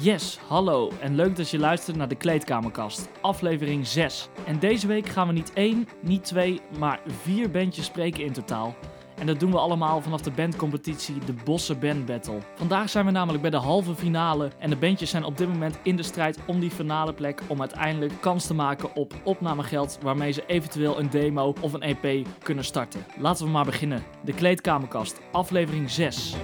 Yes, hallo en leuk dat je luistert naar de Kleedkamerkast, aflevering 6. En deze week gaan we niet één, niet twee, maar vier bandjes spreken in totaal. En dat doen we allemaal vanaf de bandcompetitie de Bosse Band Battle. Vandaag zijn we namelijk bij de halve finale en de bandjes zijn op dit moment in de strijd om die finale plek om uiteindelijk kans te maken op opnamegeld waarmee ze eventueel een demo of een EP kunnen starten. Laten we maar beginnen. De Kleedkamerkast, aflevering 6.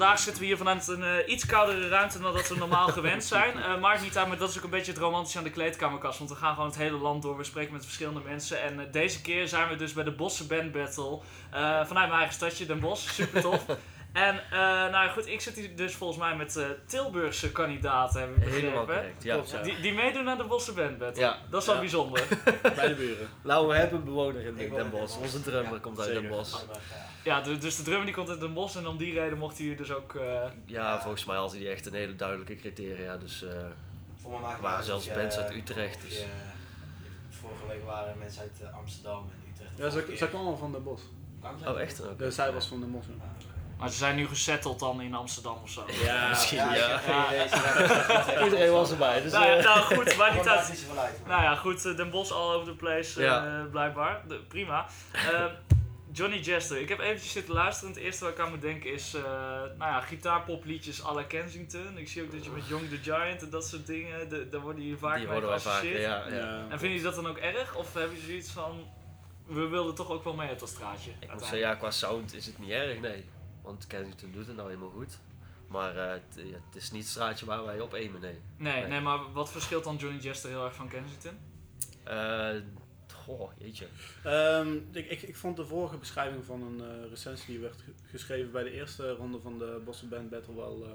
Vandaag zitten we hier vanuit een eh, iets koudere ruimte dan dat we normaal gewend zijn. Eh maakt niet uit, maar dat is ook een beetje het romantische aan de kleedkamerkast. Want we gaan gewoon het hele land door, we spreken met verschillende mensen. En eh, deze keer zijn we dus bij de Bosse Band Battle. vanuit mijn eigen stadje, Den Bosch. Super tof. En eh, nou ja, goed, ik zit hier dus volgens mij met eh, Tilburgse kandidaten, heb ik Helemaal begrepen. correct, ja. Klopt, ja. Die, die meedoen aan de Bosse Band Battle. Ja. Dat is wel Ja. bijzonder. Bij de buren. Nou, we hebben een bewoner in Ik Den Den Bosch. Bosch. Onze drummer Ja, komt uit zeker. Den Bosch. Ja, de- dus de drummer die komt uit Den Bosch en om die reden mocht hij hier dus ook... eh, Ja, volgens mij had hij echt een hele duidelijke criteria. Dus Voor mij maakt waren zelfs bands uit Utrecht, dus. je- vorige week waren mensen uit Amsterdam en Utrecht. Ja, ze, ze kwam al van de bos. oh echt ook. Dus zij was van de mos. Maar ze zijn nu gesetteld dan in Amsterdam of zo. Ja, misschien, ja. ja. ze zijn- Iedereen was erbij. Dus, Nou, ja, eh, nou goed, maar niet uit. niet. Nou ja, goed, eh, Den Bosch all over the place, eh, Ja. blijkbaar. De- prima. Eh, Johnny Jester. Ik heb eventjes zitten luisteren. Het eerste wat ik aan moet denken is, eh, nou ja, gitaarpopliedjes à la Kensington. Ik zie ook dat je met Young the Giant en dat soort dingen, de, daar worden hier vaak die mee vaak. geassocieerd. Ja, ja. Ja. En vind je dat dan ook erg? Of heb je zoiets van, we wilden toch ook wel mee uit dat straatje? Ik moet zeggen, ja, qua sound is het niet erg, nee. Want Kensington doet het nou helemaal goed. Maar eh, het, ja, het is niet het straatje waar wij op aimen, nee. Nee, Nee. nee, maar wat verschilt dan Johnny Jester heel erg van Kensington? Eh goh, jeetje. Ehm, ik, ik, ik vond de vorige beschrijving van een eh, recensie die werd ge- geschreven bij de eerste ronde van de Boston Band Battle wel, eh,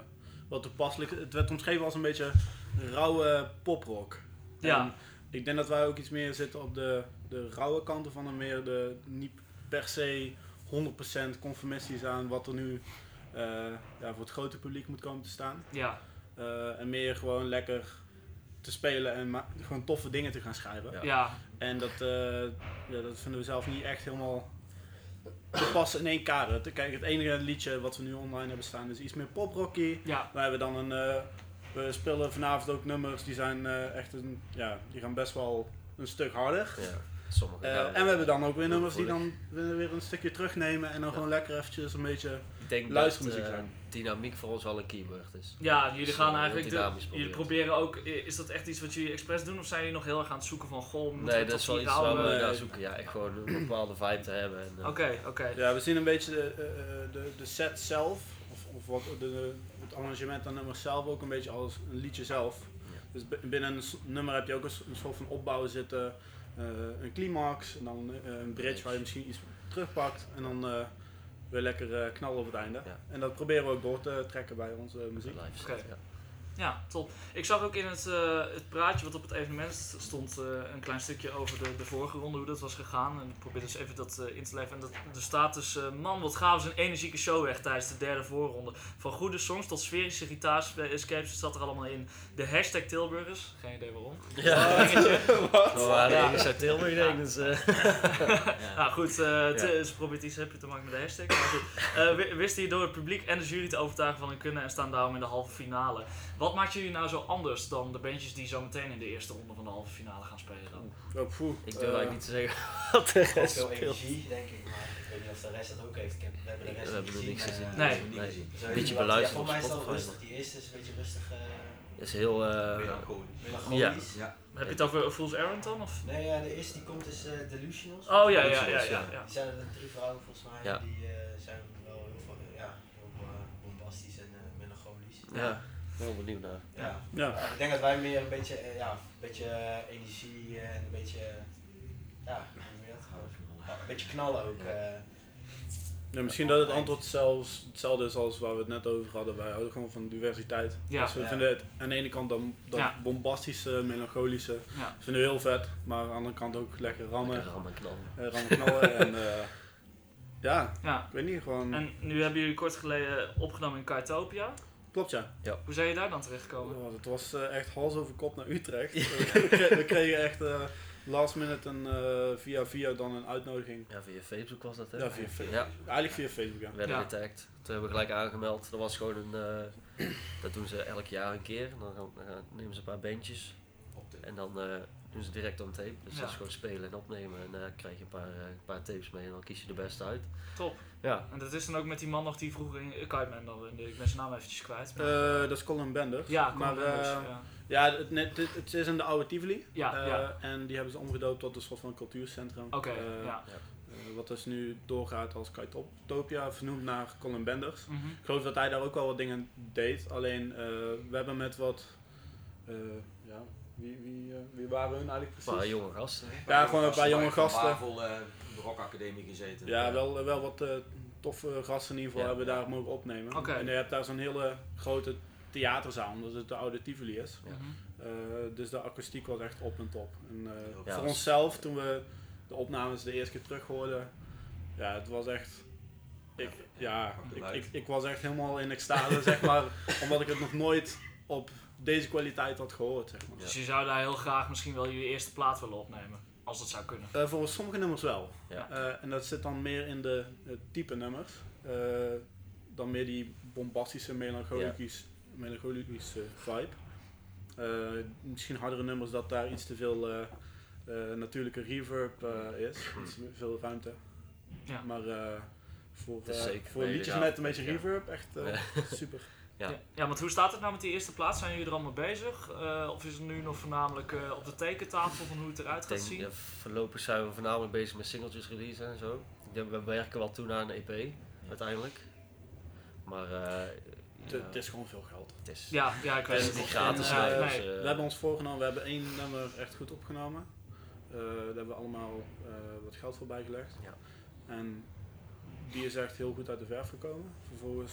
wel toepasselijk. Het werd omschreven als een beetje rauwe poprock. Ja. En ik denk dat wij ook iets meer zitten op de, de rauwe kanten van en meer de niet per se 100% conformistisch aan wat er nu eh, ja, voor het grote publiek moet komen te staan. Ja, Eh, en meer gewoon lekker te spelen en gewoon toffe dingen te gaan schrijven. Ja. ja, En dat, eh, ja, dat vinden we zelf niet echt helemaal te passen in één kader. Kijk, het enige liedje wat we nu online hebben staan is iets meer poprocky. ja. We hebben dan een. eh, we spelen vanavond ook nummers die zijn eh, echt een. Ja, die gaan best wel een stuk harder. Ja, sommige Eh, en we hebben dan ook weer nummers die dan weer, weer een stukje terugnemen en dan Ja. gewoon lekker eventjes een beetje. Ik denk luistermuziek dat eh, zijn. dynamiek voor ons wel een keyword is. Ja, jullie Dus, gaan eigenlijk. De, jullie proberen. ook. Is dat echt iets wat jullie expres doen? Of zijn jullie nog heel erg aan het zoeken van. Goh, moeten Nee, we dat is wel iets waar we naar zoeken. Ja, echt gewoon een bepaalde vibe te hebben. En, eh, Oké, oké. Ja, we zien een beetje de, de, de set zelf, of, of wat, de, de- het arrangement aan nummers zelf ook een beetje als een liedje zelf. Ja. Dus bi- binnen een nummer heb je ook een, soort van opbouw zitten, een climax en dan eh, een bridge waar je misschien iets terugpakt en dan eh, weer lekker eh, knallen op het einde. Ja. En dat proberen we ook door te trekken bij onze muziek. live ja. Ja, top. Ik zag ook in het, eh, het praatje wat op het evenement stond eh, een klein stukje over de, de vorige ronde, hoe dat was gegaan. En ik probeer dus even dat eh, in te leven. En dat, er staat dus, eh, man wat gaven ze een energieke show weg tijdens de derde voorronde. Van goede songs tot sferische gitaarscapes, het zat er allemaal in. De hashtag Tilburgers, geen idee waarom. Ja. Dingetje. We waren Ja. ergens uit Tilburg, denk ik. Dus, Nou goed, het, Ja. eh, ze probeert iets happy te maken met de hashtag. Maar goed, Eh, wi- wisten je door het publiek en de jury te overtuigen van hun kunnen en staan daarom in de halve finale. Wat maakt jullie nou zo anders dan de bandjes die zo meteen in de eerste ronde van de halve finale gaan spelen? Oh, poeh, ik durf eh, eigenlijk niet te zeggen wat de rest veel speelt. energie, denk ik. Maar ik weet niet of de rest dat ook heeft. Ik heb, we hebben de We rest hebben niet er niks gezien. gezien. eh, Nee. we hebben niet Nee. gezien. Een beetje beluisterd ja, Voor mij is het wel Spotify, rustig. Die eerste is een beetje rustig. eh, is heel... eh, melancholisch. Ja. Heb je het over Fool's Errand dan? Of? Nee, ja, de eerste die komt is eh, Delusionals. Oh ja, ja, ja, ja. ja. ja. Die zijn er drie vrouwen volgens mij. Ja. Die eh, zijn wel heel, veel, ja, heel eh, bombastisch en eh, melancholisch. ja, ben wel benieuwd naar. Ja. Ja. Ja, ik denk dat wij meer een beetje, eh, ja, een beetje eh, energie en een beetje, ja, dat? Een beetje knallen ook. eh. Ja, misschien dat het antwoord zelfs hetzelfde is als waar we het net over hadden. Wij houden gewoon van diversiteit. Ja. Dus we Ja. vinden het aan de ene kant dan dat Ja. bombastische, melancholische, Ja. vinden we heel vet. Maar aan de andere kant ook lekker rammen, Lekker rammen en knallen. eh, rammen knallen. en eh, ja, ja. ik weet niet, gewoon... En nu hebben jullie kort geleden opgenomen in Kaitopia. Klopt ja. Hoe zijn je daar dan terechtgekomen? Oh, het was eh, echt hals over kop naar Utrecht. we, kregen, we kregen echt eh, last minute een, eh, via via dan een uitnodiging. Ja, via Facebook was dat hè? Ja, via Facebook. Ja, Eigenlijk via Facebook ja. we werden Ja. getagd. Toen hebben we gelijk aangemeld. Dat was gewoon een, eh, dat doen ze elk jaar een keer. Dan, gaan, dan nemen ze een paar bandjes Op de- en dan eh, doen ze direct on tape. Dus Ja. dat is gewoon spelen en opnemen en dan krijg je een paar, eh, een paar tapes mee en dan kies je de beste uit. Top. Ja, En dat is dan ook met die man nog die vroeger in dan, in de- ik ben zijn naam eventjes kwijt. maar- Eh, dat is Colin Bender. ja, maar maar, eh, ja. ja, het, net, het, het is in de oude Tivoli. Ja, Eh, ja. En die hebben ze omgedoopt tot een soort van cultuurcentrum. Oké, Eh, ja. eh, wat dus nu doorgaat als Kitopia, vernoemd naar Colin Benders. Mhm. Ik geloof dat hij daar ook wel wat dingen deed. Alleen eh, we hebben met wat. eh, ja, wie, wie, eh, wie waren hun eigenlijk een precies? paar jonge gasten. Ja, gewoon een paar jonge gasten. Bavel, eh, de rockacademie gezeten. Ja, wel, wel wat eh, toffe gasten in ieder geval Ja. hebben we daar mogen opnemen. Oké. En je hebt daar zo'n hele grote theaterzaal, omdat het de oude Tivoli is. Ja. Mhm. Eh, dus de akoestiek was echt op en top. En, eh, Ja, voor was- onszelf, toen we de opnames de eerste keer terug hoorden, ja, het was echt. Ik, ja, ik, ik, ik was echt helemaal in extase, zeg maar, omdat ik het nog nooit op deze kwaliteit had gehoord, zeg maar. Dus je zou daar heel graag misschien wel je eerste plaat willen opnemen. Als dat zou kunnen. Eh, voor sommige nummers wel. Ja. Eh, en dat zit dan meer in de eh, type nummers. eh, dan meer die bombastische, melancholisch, melancholische vibe. Eh, misschien hardere nummers dat daar iets te veel eh, eh, natuurlijke reverb eh, is. Iets te veel ruimte. Ja. Maar eh, voor, voor liedjes met een beetje ja. reverb echt eh, super. Ja. Ja. want hoe staat het nou met die eerste plaat? Zijn jullie er allemaal bezig? Eh, of is het nu nog voornamelijk eh, op de tekentafel van hoe het eruit gaat zien? ja, voorlopig zijn we voornamelijk bezig met singeltjes releasen en zo. We werken wel toe naar een EP, uiteindelijk. Maar eh, Het- ja, Het is gewoon veel geld. het is... Ja, ja, ik weet het niet. gratis En, eh, nee. dus, We hebben ons voorgenomen, we hebben één nummer echt goed opgenomen. Eh, daar hebben we allemaal eh, wat geld voor bijgelegd. Ja. En die is echt heel goed uit de verf gekomen. Vervolgens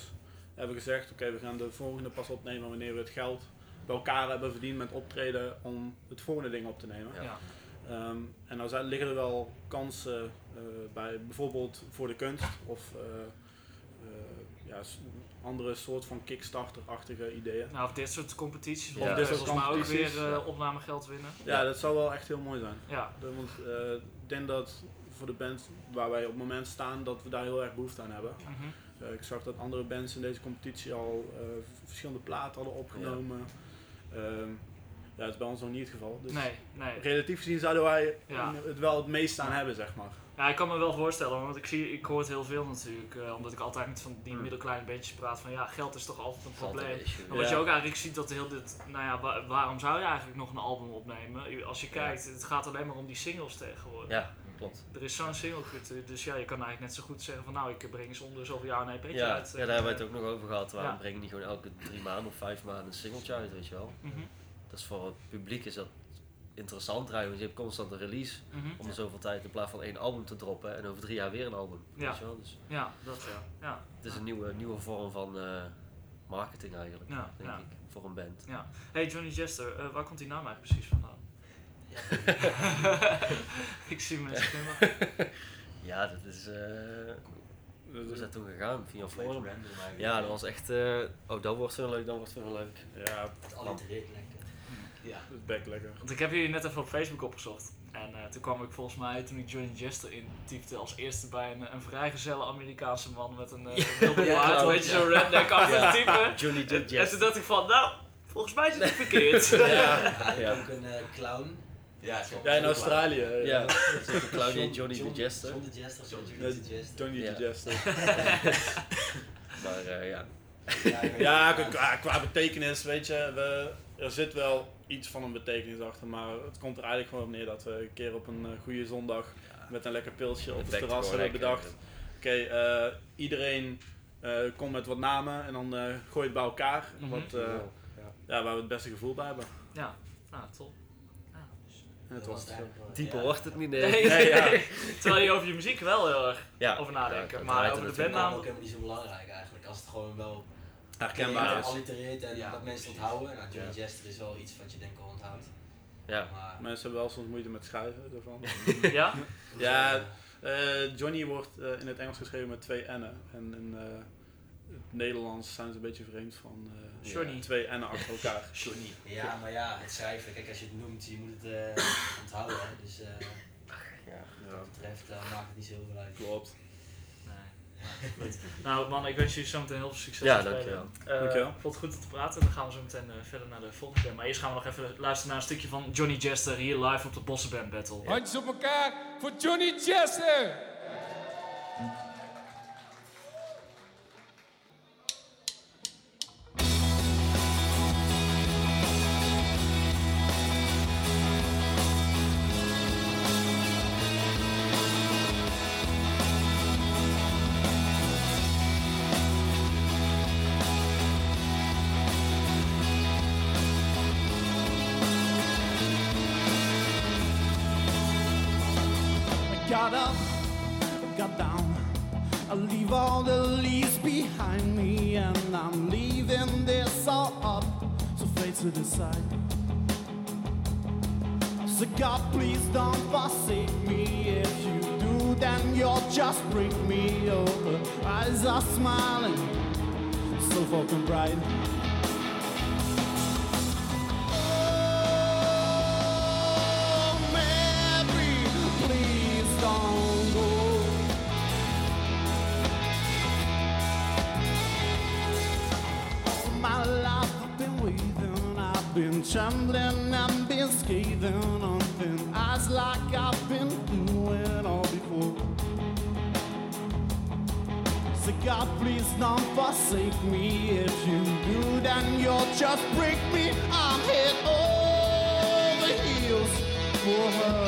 hebben we gezegd, oké, we gaan de volgende pas opnemen wanneer we het geld bij elkaar hebben verdiend met optreden om het volgende ding op te nemen. Ja. Ehm, en nou zijn, liggen er wel kansen eh, bij, bijvoorbeeld voor de kunst of eh, ja, andere soort van Kickstarter-achtige ideeën. Nou, of dit soort competities. Ja. Ja. Dit soort ook weer opnamegeld winnen. Ja, dat zou wel echt heel mooi zijn. Ja, De- Want ik denk dat voor de band waar wij op het moment staan, dat we daar heel erg behoefte aan hebben. mhm. Eh, ik zag dat andere bands in deze competitie al eh, verschillende platen hadden opgenomen. Ehm, ja, dat is bij ons nog niet het geval. Dus nee, nee. relatief gezien zouden wij Ja. het wel het meest aan hebben, zeg maar. Ja, ik kan me wel voorstellen, want ik, zie, ik hoor het heel veel natuurlijk. eh, omdat ik altijd met van die Hmm. middelkleine bandjes praat van ja, geld is toch altijd een probleem. Maar wat Ja. je ook eigenlijk ziet dat heel dit, nou ja, wa- waarom zou je eigenlijk nog een album opnemen? Als je Ja. kijkt, het gaat alleen maar om die singles tegenwoordig. Ja, klopt. Er is zo'n singlecultuur, dus ja, je kan eigenlijk net zo goed zeggen van nou, ik breng eens onder zoveel jaar een EP'tje Ja, uit. ja, daar hebben we het ook nog over gehad. Waarom Ja. brengen die gewoon elke drie maanden of vijf maanden een singeltje uit, weet je wel? Mhm, Dat is voor het publiek is dat interessant rijden, want je hebt constant een release mhm. om de zoveel tijd in plaats van één album te droppen en over drie jaar weer een album. Ja. Weet je wel? Dus Ja, dat ja. Ja, het is een nieuwe, nieuwe vorm van eh, marketing eigenlijk, ja, denk ja. ik, voor een band. ja. Hey Johnny Jester, eh, waar komt die naam eigenlijk precies vandaan? ik zie mensen glimlachen. Ja, dat is. eh hoe is dat toen gegaan? Via forum? random eigenlijk. Ja, dat was echt. eh, oh, dat wordt weer leuk, dat wordt weer leuk. Ja, Het allitereert lekker. Ja. het is bek lekker. Want ik heb jullie net even op Facebook opgezocht. En eh, toen kwam ik volgens mij, toen ik Johnny Jester intypte, als eerste bij een, een vrijgezelle Amerikaanse man met een uh, wilde Ja, weet je, ja. zo'n Ja. type. Johnny En, toen dacht ik van, nou, volgens mij is het verkeerd. Ja, Ja. ja. Ook een clown. Ja, Ja, in Australië. Ja, clown die John- Johnny John- the Jester. John the Jester, John Nee, the Jester. Tony Ja. the Jester. Maar eh, ja, Ja, Ja, qua, betekenis, weet je, we, er zit wel iets van een betekenis achter, maar het komt er eigenlijk gewoon op neer dat we een keer op een eh, goede zondag met een lekker pilsje op het terras hebben bedacht. Oké, eh, iedereen eh, komt met wat namen en dan eh gooi je het bij elkaar. Mhm. wat, eh, ja, waar we het beste gevoel bij hebben. Ja, nou, top. Het was het. Dieper Ja. wordt het niet, nee. Nee, Nee, ja. Terwijl je over je muziek wel heel erg Ja, over nadenken. maar over er de bandnaam... ook helemaal niet zo belangrijk eigenlijk. Als het gewoon wel herkenbaar is. allitereert en Ja, dat mensen het onthouden. Nou, Johnny Ja. Jester is wel iets wat je denk ik al onthoudt. Ja, Maar Mensen hebben wel soms moeite met schrijven ervan. Ja? Ja, eh, Johnny wordt eh, in het Engels geschreven met twee N'en. En in, eh, Nederlands zijn ze een beetje vreemd van eh, Johnny. twee en achter elkaar. Johnny. Ja, maar ja, het schrijven, kijk als je het noemt, je moet het eh, onthouden. Hè. Dus eh, Ja. wat dat betreft eh, maakt het niet zo heel veel uit. Klopt. Nee. Goed. Nou man, ik wens jullie zo meteen heel veel succes. Ja, dankjewel. Eh, Dankjewel. Ik vond het goed om te praten. Dan gaan we zo meteen eh, verder naar de volgende band. Maar eerst gaan we nog even luisteren naar een stukje van Johnny Jester hier live op de Bossenband Battle. Handjes op elkaar voor Johnny Chester. To the side. So God, please don't forsake me. If you do, then you'll just break me over. Eyes are smiling, so fucking bright. Please don't forsake me. If you do, then you'll just break me. I'm head over heels for her.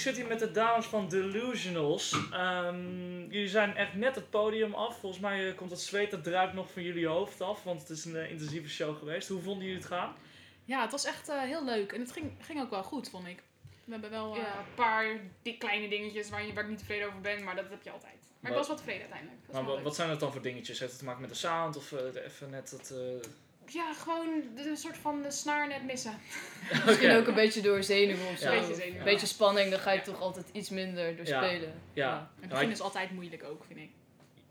Ik zit hier met de dames van Delusionals. Ehm, jullie zijn echt net het podium af. Volgens mij eh, komt het zweet, dat druipt nog van jullie hoofd af. Want het is een eh, intensieve show geweest. Hoe vonden jullie het gaan? Ja, het was echt eh, heel leuk. En het ging, ging ook wel goed, vond ik. We hebben wel eh, Ja. een paar di- kleine dingetjes waar, je, waar ik niet tevreden over ben, maar dat heb je altijd. Maar Maar- ik was wel tevreden uiteindelijk. Dat was Maar wat, leuk. zijn het dan voor dingetjes? Heeft het te maken met de sound of eh, even net dat... Ja, gewoon de, de soort van de snaar net missen. Misschien Oké. ook een beetje door zenuwen of zo. Ja. Beetje zenuwen. Een beetje spanning, dan ga je toch altijd iets minder door Ja. spelen. Ja, Het Ja, begin ik- is altijd moeilijk ook, vind ik.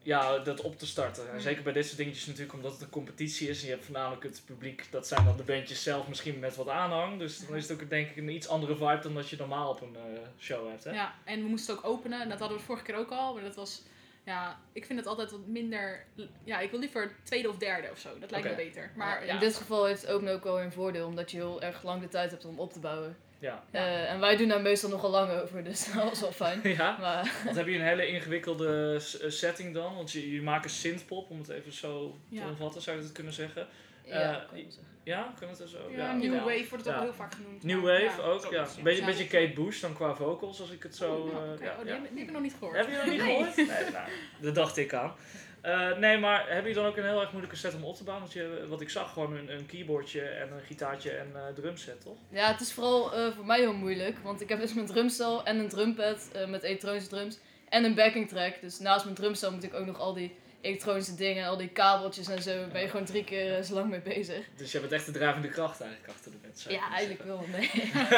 ja, dat op te starten. En zeker bij dit soort dingetjes natuurlijk, omdat het een competitie is. En je hebt voornamelijk het publiek, dat zijn dan de bandjes zelf misschien met wat aanhang. Dus dan is het ook denk ik een iets andere vibe dan dat je normaal op een eh, show hebt. Hè? Ja, en we moesten ook openen. En dat hadden we vorige keer ook al. Maar dat was... Ja, ik vind het altijd wat minder... Ja, ik wil liever tweede of derde of zo. Dat lijkt me beter. Maar ja, In dit geval heeft het ook ook wel een voordeel, omdat je heel erg lang de tijd hebt om op te bouwen. Ja. Eh, en wij doen daar meestal nogal lang over, dus dat was wel fijn. ja. Maar Want heb je een hele ingewikkelde eh, setting dan? Want je, je maakt een synthpop, om het even zo te Ja. omvatten, zou je dat kunnen zeggen? ja, kan je wel zeggen. Ja, kunnen we het zo? Ja, New Ja. Wave wordt het Ja. ook heel vaak genoemd. New Wave ook, ja. Een beetje, beetje Kate Bush dan qua vocals, als ik het zo... Oh, eh, oké. ja, Oh, die, heb, die heb ik nog niet gehoord. Heb je nog niet Nee. gehoord? Nee, nou, dat dacht ik aan. Eh, nee, maar heb je dan ook een heel erg moeilijke set om op te bouwen? Want je, wat ik zag, gewoon een, een keyboardje en een gitaartje en eh drumset, toch? Ja, het is vooral eh, voor mij heel moeilijk, want ik heb dus mijn drumstel en een drumpad eh, met elektronische drums en een backing track. Dus naast mijn drumstel moet ik ook nog al die elektronische dingen, al die kabeltjes en zo, ben je gewoon drie keer eh, zo lang mee bezig. Dus je bent echt de drijvende kracht eigenlijk achter de je Ja, eigenlijk zeggen. wel, nee.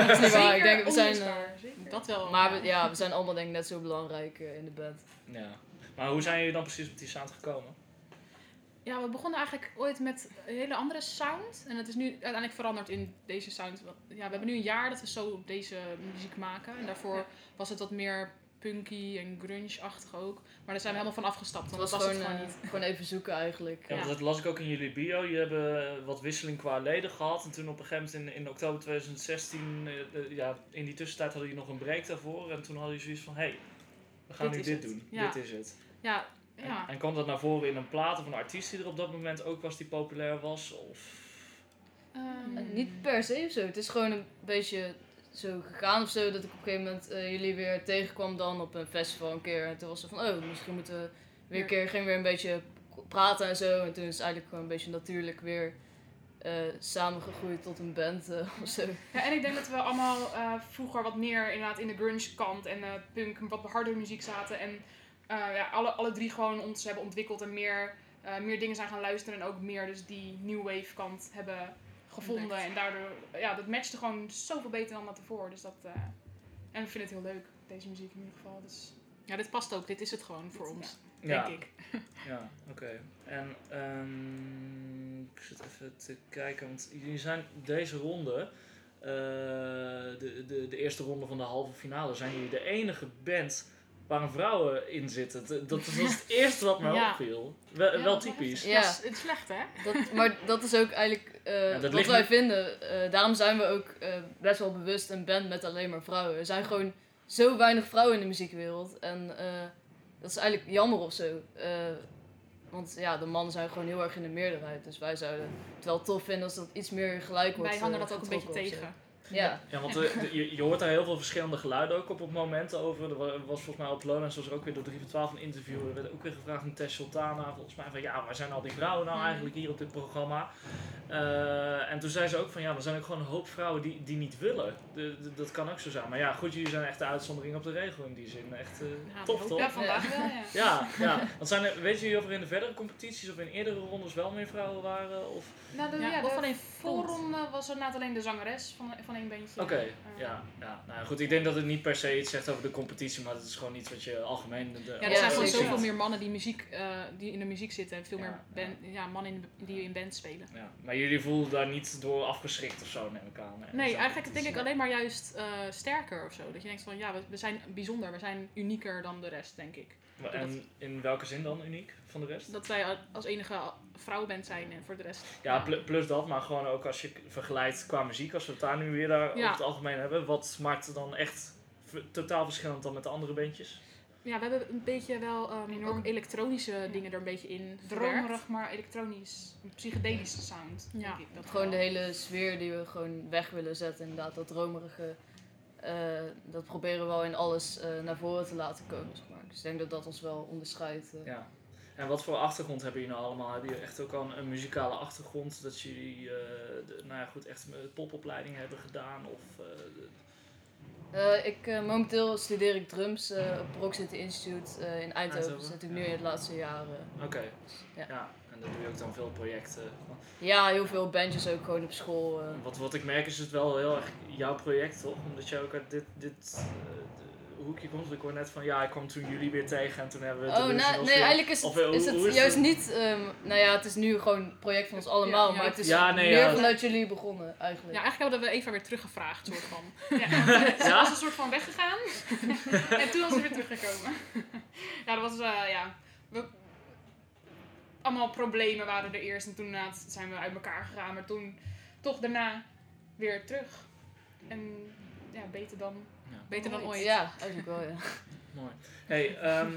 dat is niet waar. Ik denk, we zijn, onmisbaar, eh. Dat wel. maar we, ja, we zijn allemaal denk ik net zo belangrijk eh, in de band. Ja. Maar hoe zijn jullie dan precies met die sound gekomen? Ja, we begonnen eigenlijk ooit met een hele andere sound. En het is nu uiteindelijk veranderd in deze sound. Ja, we hebben nu een jaar dat we zo deze muziek maken. En daarvoor was het wat meer punky en grunge-achtig ook. Maar daar zijn we helemaal van afgestapt. Want was dat was gewoon, het gewoon eh, niet. gewoon even zoeken eigenlijk. Ja, dat las ik ook in jullie bio. Je hebt wat wisseling qua leden gehad. En toen op een gegeven moment in, in oktober 2016, eh, eh, ja, in die tussentijd hadden jullie nog een break daarvoor. En toen hadden jullie zoiets van, hé, hey, we gaan Dit nu dit het. doen. Ja. Dit is het. Ja, En, ja. en kwam dat naar voren in een plaat of een artiest die er op dat moment ook was die populair was? Of... Ehm, Eh, niet per se of zo. Het is gewoon een beetje zo gegaan of zo. Dat ik op een gegeven moment eh, jullie weer tegenkwam dan op een festival een keer. En toen was het van, oh, misschien moeten we weer een keer, ging weer een beetje praten en zo. En toen is het eigenlijk gewoon een beetje natuurlijk weer eh, samengegroeid tot een band eh, of zo. Ja, en ik denk dat we allemaal vroeger wat meer inderdaad in de grunge kant en punk wat harder muziek zaten. En ja, alle, alle drie gewoon ons hebben ontwikkeld en meer, meer dingen zijn gaan luisteren. En ook meer dus die new wave kant hebben gevonden. Ontdekt. En daardoor, ja, dat matchte gewoon zoveel beter dan dat ervoor. Dus dat, eh, en we vinden het heel leuk, deze muziek in ieder geval. Dus ja, dit past ook. Dit is het gewoon voor ons, Ja, denk ik. ja oké. En ehm, ik zit even te kijken, want jullie zijn deze ronde, eh, de, de, de eerste ronde van de halve finale, zijn jullie de enige band waar een vrouwen in zitten. Dat- was het eerste wat mij Ja. opviel. Wel, Ja, wel typisch. Ja. Dat is, het is slecht, hè? Dat, maar dat is ook eigenlijk eh, dat wat wij niet- vinden. Eh, daarom zijn we ook eh, best wel bewust een band met alleen maar vrouwen. Er zijn gewoon zo weinig vrouwen in de muziekwereld. En eh, dat is eigenlijk jammer of zo. Eh, want ja, de mannen zijn gewoon heel erg in de meerderheid. Dus wij zouden het wel tof vinden als dat iets meer gelijk wordt. Wij hangen dat ook een beetje tegen. Ja, Ja, want eh, de- je, je hoort daar heel veel verschillende geluiden ook op het moment over. Er wa- was volgens mij op Lowlands was er ook weer door 3 voor 12 een interview. Er werd ook weer gevraagd aan Tess Sultana volgens mij van ja, waar zijn al die vrouwen nou Mhm. eigenlijk hier op dit programma? Eh, en toen zei ze ook van ja, er zijn ook gewoon een hoop vrouwen die, die niet willen. De, de- dat kan ook zo zijn. Maar ja, goed, jullie zijn echt de uitzondering op de regel in die zin. Echt eh, Ja, tof toch? Ja, vandaag wel, ja. Ja, ja. Want zijn er, weet jullie of er in de verdere competities of in eerdere rondes wel meer vrouwen waren? Of... Nou, de, Ja, ja, of de alleen voorronde was er inderdaad alleen de zangeres van, van Oké, Eh, ja, ja. Nou goed, ik denk dat het niet per se iets zegt over de competitie, maar het is gewoon iets wat je algemeen... De, Ja, er zijn gewoon zoveel meer mannen die, muziek, eh, die in de muziek zitten en veel Ja, meer band, ja. mannen in die in bands spelen. Ja, maar jullie voelen daar niet door afgeschrikt of zo, neem ik aan. Nee, Zo, eigenlijk het denk ik alleen maar juist eh, sterker of zo. Dat je denkt van ja, we, we zijn bijzonder, we zijn unieker dan de rest, denk ik. En in welke zin dan uniek van de rest? Dat wij als enige vrouwenband zijn en voor de rest. Ja, pl- plus dat, maar gewoon ook als je vergelijkt qua muziek, als we het daar nu weer daar Ja. over het algemeen hebben, wat maakt het dan echt totaal verschillend dan met de andere bandjes? Ja, we hebben een beetje wel ehm, Enorm. ook elektronische dingen er een beetje in. Dromerig, maar elektronisch. Een psychedelische sound. Ja. denk ik. Dat Gewoon de hele sfeer die we gewoon weg willen zetten. Inderdaad, dat dromerige. eh, dat proberen we wel in alles eh, naar voren te laten komen, zeg maar. Dus ik denk dat dat ons wel onderscheidt. eh. Ja. En wat voor achtergrond hebben jullie nou allemaal? Hebben jullie echt ook al een, een muzikale achtergrond? Dat jullie, de- nou ja, goed, echt een popopleiding hebben gedaan? Of, eh, ik, momenteel studeer ik drums op Rock City Institute in Eindhoven. Dus zit ik ja. nu in het laatste jaar. Oké, Ja. ja. En dan doe je ook dan veel projecten. ja, heel veel bandjes ook gewoon op school. Wat, wat ik merk is het wel heel erg jouw project, toch? Omdat je ook uit dit, dit hoekje komt. Ik hoor net van, ja, ik kwam toen jullie weer tegen en toen hebben we het Oh, nou, nee, weer- eigenlijk is het, is het is juist het? niet. ehm, nou ja, het is nu gewoon een project van ons allemaal, Ja, ja, maar het is ja, nee, meer ja. vanuit jullie begonnen eigenlijk. Ja, eigenlijk hadden we Eva weer teruggevraagd, soort van. Ja, ze was een soort van weggegaan. en toen was ze weer teruggekomen. Ja, dat was, eh, ja... We, allemaal problemen waren er eerst en toen zijn we uit elkaar gegaan. Maar toen toch daarna weer terug. En ja, beter dan. Beter dan ooit. Ja, eigenlijk wel, ja. Mooi. Hey, ehm,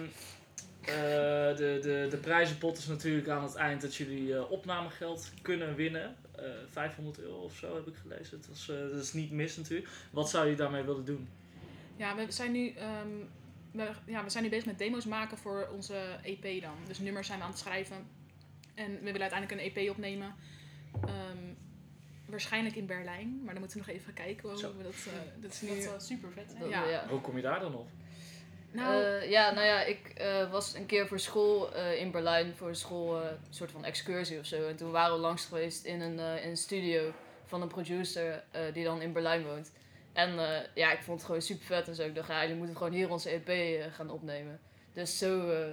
eh, de, de, de prijzenpot is natuurlijk aan het eind dat jullie eh, opnamegeld kunnen winnen. Eh 500 euro of zo heb ik gelezen. Het was, eh, dat is niet mis natuurlijk. Wat zou je daarmee willen doen? Ja, we zijn nu, ehm, we, ja, we zijn nu bezig met demo's maken voor onze EP dan. Dus nummers zijn we aan het schrijven. En we willen uiteindelijk een EP opnemen. Waarschijnlijk in Berlijn, maar dan moeten we nog even kijken hoe Zo. we dat, eh, dat is nu... Dat zou super vet zijn. Dat- Ja. ja. Hoe kom je daar dan op? nou, Eh, ja, nou ja, ik eh, was een keer voor school eh, in Berlijn voor een school, eh, een soort van excursie of zo. En toen waren we langs geweest in een, eh, in een studio van een producer eh, die dan in Berlijn woont. En eh, ja, ik vond het gewoon super vet en zo. Ik dacht, ja, jullie moeten gewoon hier onze EP eh, gaan opnemen. Dus zo eh,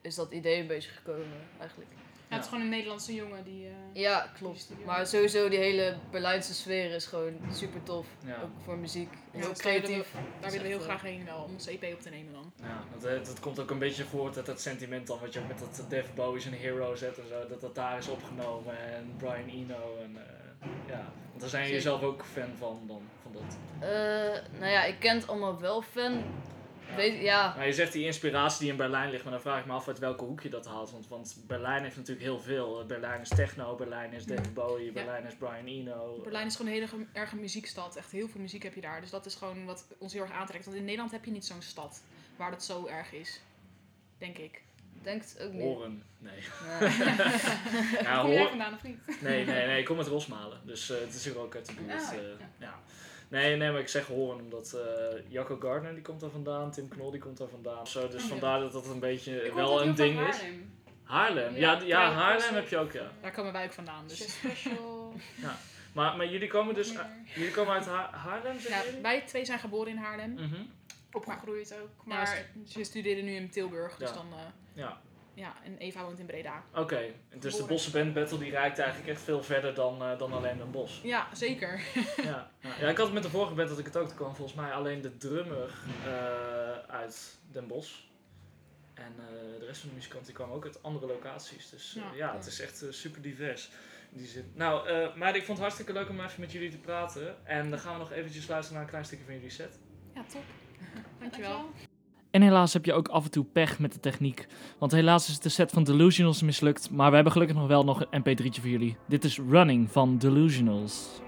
is dat idee een beetje gekomen eigenlijk. Ja, het is gewoon een Nederlandse jongen die... eh, Ja, klopt. Maar sowieso die hele Berlijnse sfeer is gewoon super tof. Ja. Ook voor muziek. Ja, Heel dus daar willen we- creatief. Daar willen we heel graag heen wel, om onze EP op te nemen dan. Ja, dat, eh, dat komt ook een beetje voort uit dat sentiment dan wat je ook met dat Dave Bowie zijn Hero zet en zo. Dat dat daar is opgenomen en Brian Eno en eh, ja. Want daar zijn Zeker. zelf ook fan van dan, van dat. Eh, nou ja, ik ken het allemaal wel fan. Weet, ja, Maar je zegt die inspiratie die in Berlijn ligt, maar dan vraag ik me af uit welke hoek je dat haalt. Want, want Berlijn heeft natuurlijk heel veel. Eh, Berlijn is techno, Berlijn is David Bowie, Berlijn is Brian Eno. Berlijn is gewoon een hele ge- erge muziekstad. Echt heel veel muziek heb je daar. Dus dat is gewoon wat ons heel erg aantrekt. Want in Nederland heb je niet zo'n stad waar dat zo erg is. Denk ik. denk het ook niet. Horen. Nee. Ja. ja, Kom hoor- vandaan of niet? Nee, nee, nee, ik kom uit Rosmalen. Dus eh, het is hier ook uit de buurt. Ah, eh, ja. Ja. Nee, nee, maar ik zeg horen omdat eh Jacco Gardner die komt daar vandaan, Tim Knol die komt daar vandaan. Zo, dus Oh, ja. vandaar dat dat een beetje Ik wel een ding is. Haarlem. Haarlem, ja, Ja, ja, ja Haarlem heb je ook, ja. Daar komen wij ook vandaan. Dus. Special. Maar, maar jullie komen dus, Ja. jullie komen uit Ha- Haarlem, Ja, zeggen jullie? wij twee zijn geboren in Haarlem. Mhm. Opgegroeid ook. Maar ze studeren nu in Tilburg. Dus Ja. dan, eh, Ja, ja, en Eva woont in Breda. oké. Dus de Geboren. Bosse Band Battle die reikt eigenlijk echt veel verder dan, eh, dan alleen een bos. Ja, zeker. ja, ja. ik had het met de vorige band dat ik het ook kwam. Volgens mij alleen de drummer eh, uit Den Bosch. En eh, de rest van de muzikanten die kwamen ook uit andere locaties. Dus eh, ja, Ja. het is echt super divers. In die zin. Nou, eh maar ik vond het hartstikke leuk om even met jullie te praten. En dan gaan we nog eventjes luisteren naar een klein stukje van jullie set. Ja, top. Dankjewel. En helaas heb je ook af en toe pech met de techniek. Want helaas is de set van Delusionals mislukt. Maar we hebben gelukkig nog wel nog een mp3'tje voor jullie. Dit is Running van Delusionals.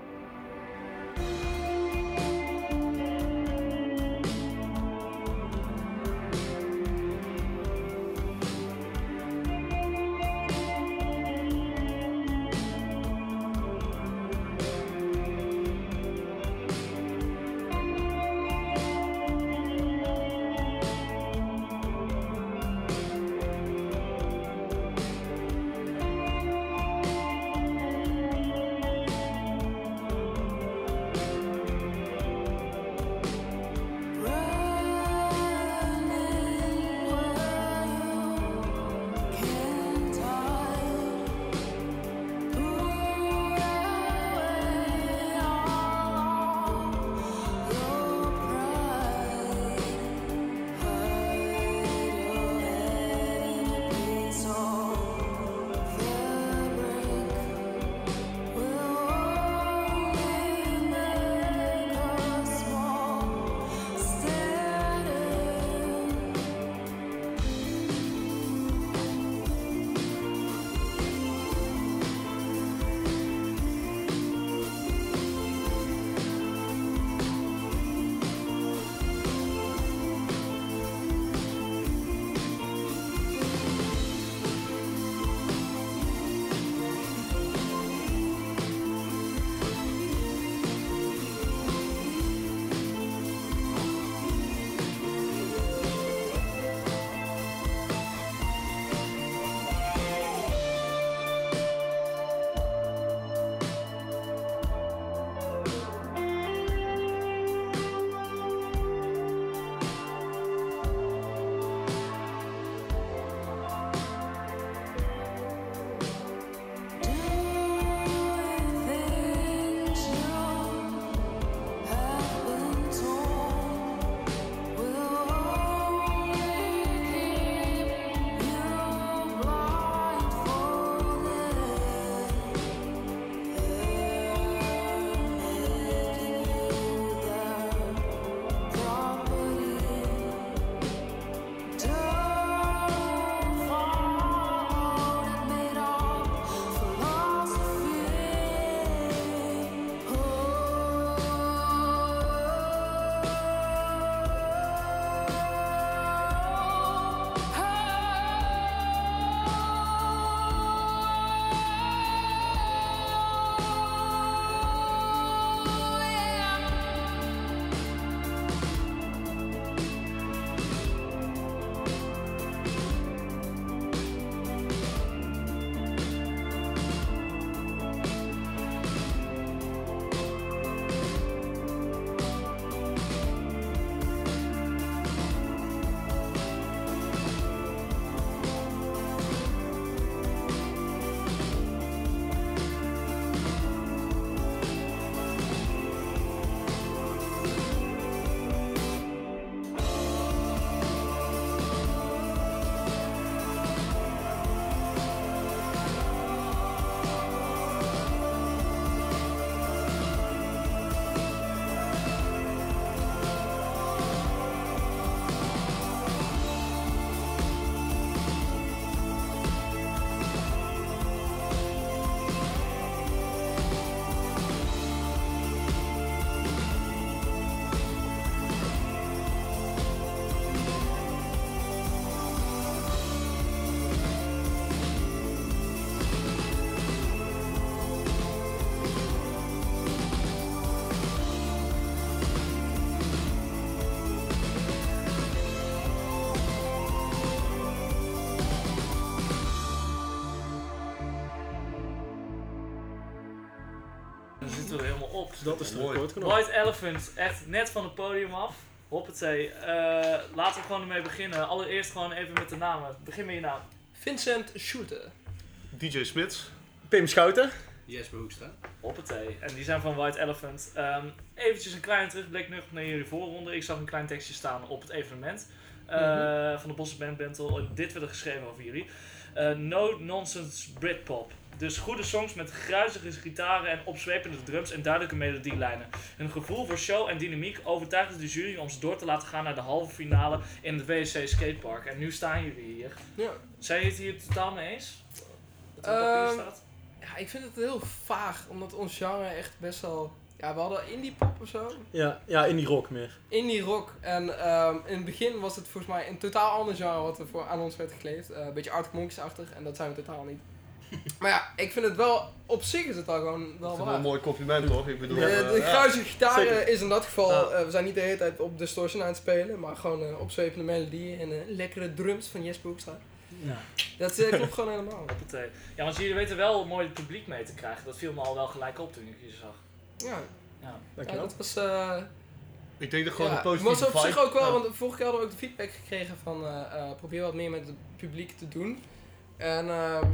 Op. Dat is de Mooi. recordknop. White Elephant, echt net van het podium af. Hoppatee. Eh laten we gewoon ermee beginnen. Allereerst gewoon even met de namen. Begin met je naam. Vincent Schulte. DJ Smits. Pim Schouten. Jesper Hoekstra. Hoppatee. En die zijn van White Elephant. Ehm eventjes een kleine terugblik nog naar jullie voorronde. Ik zag een klein tekstje staan op het evenement. eh, Van de Bosse Band Battle. Dit werd er geschreven over jullie. Eh, no Nonsense Britpop. Dus goede songs met gruizige gitaren en opzwepende drums en duidelijke melodielijnen. Een gevoel voor show en dynamiek overtuigde de jury om ze door te laten gaan naar de halve finale in het WSC Skatepark. En nu staan jullie hier. Ja. Zijn jullie het hier totaal mee eens? Dat op papier staat? Ja, ik vind het heel vaag, omdat ons genre echt best wel... Ja, we hadden indie pop of zo. Ja, ja, in die rock meer. Indie rock. En ehm, in het begin was het volgens mij een totaal ander genre wat er voor aan ons werd gekleed. Eh, een beetje Arctic Monkeys-achtig en dat zijn we totaal niet. maar ja, ik vind het wel... Op zich is het al gewoon wel Dat is wel waar. een mooi compliment toch? Ik bedoel, De, eh, de ja. gruizige gitaar zeker. eh, is in dat geval, Ja. eh, we zijn niet de hele tijd op distortion aan het spelen, maar gewoon eh, opzwepende melodieën en lekkere drums van Jesper Hoekstra. Ja. Dat klopt gewoon helemaal. Hoppatee. Ja, want jullie weten wel mooi het publiek mee te krijgen. Dat viel me al wel gelijk op toen ik je zag. Ja, Ja. ja Dankjewel. dat was... eh, Ik denk dat gewoon ja, een positieve was op zich ook wel, Ja. want vorige keer hadden we ook de feedback gekregen van eh, eh, probeer wat meer met het publiek te doen. En ehm,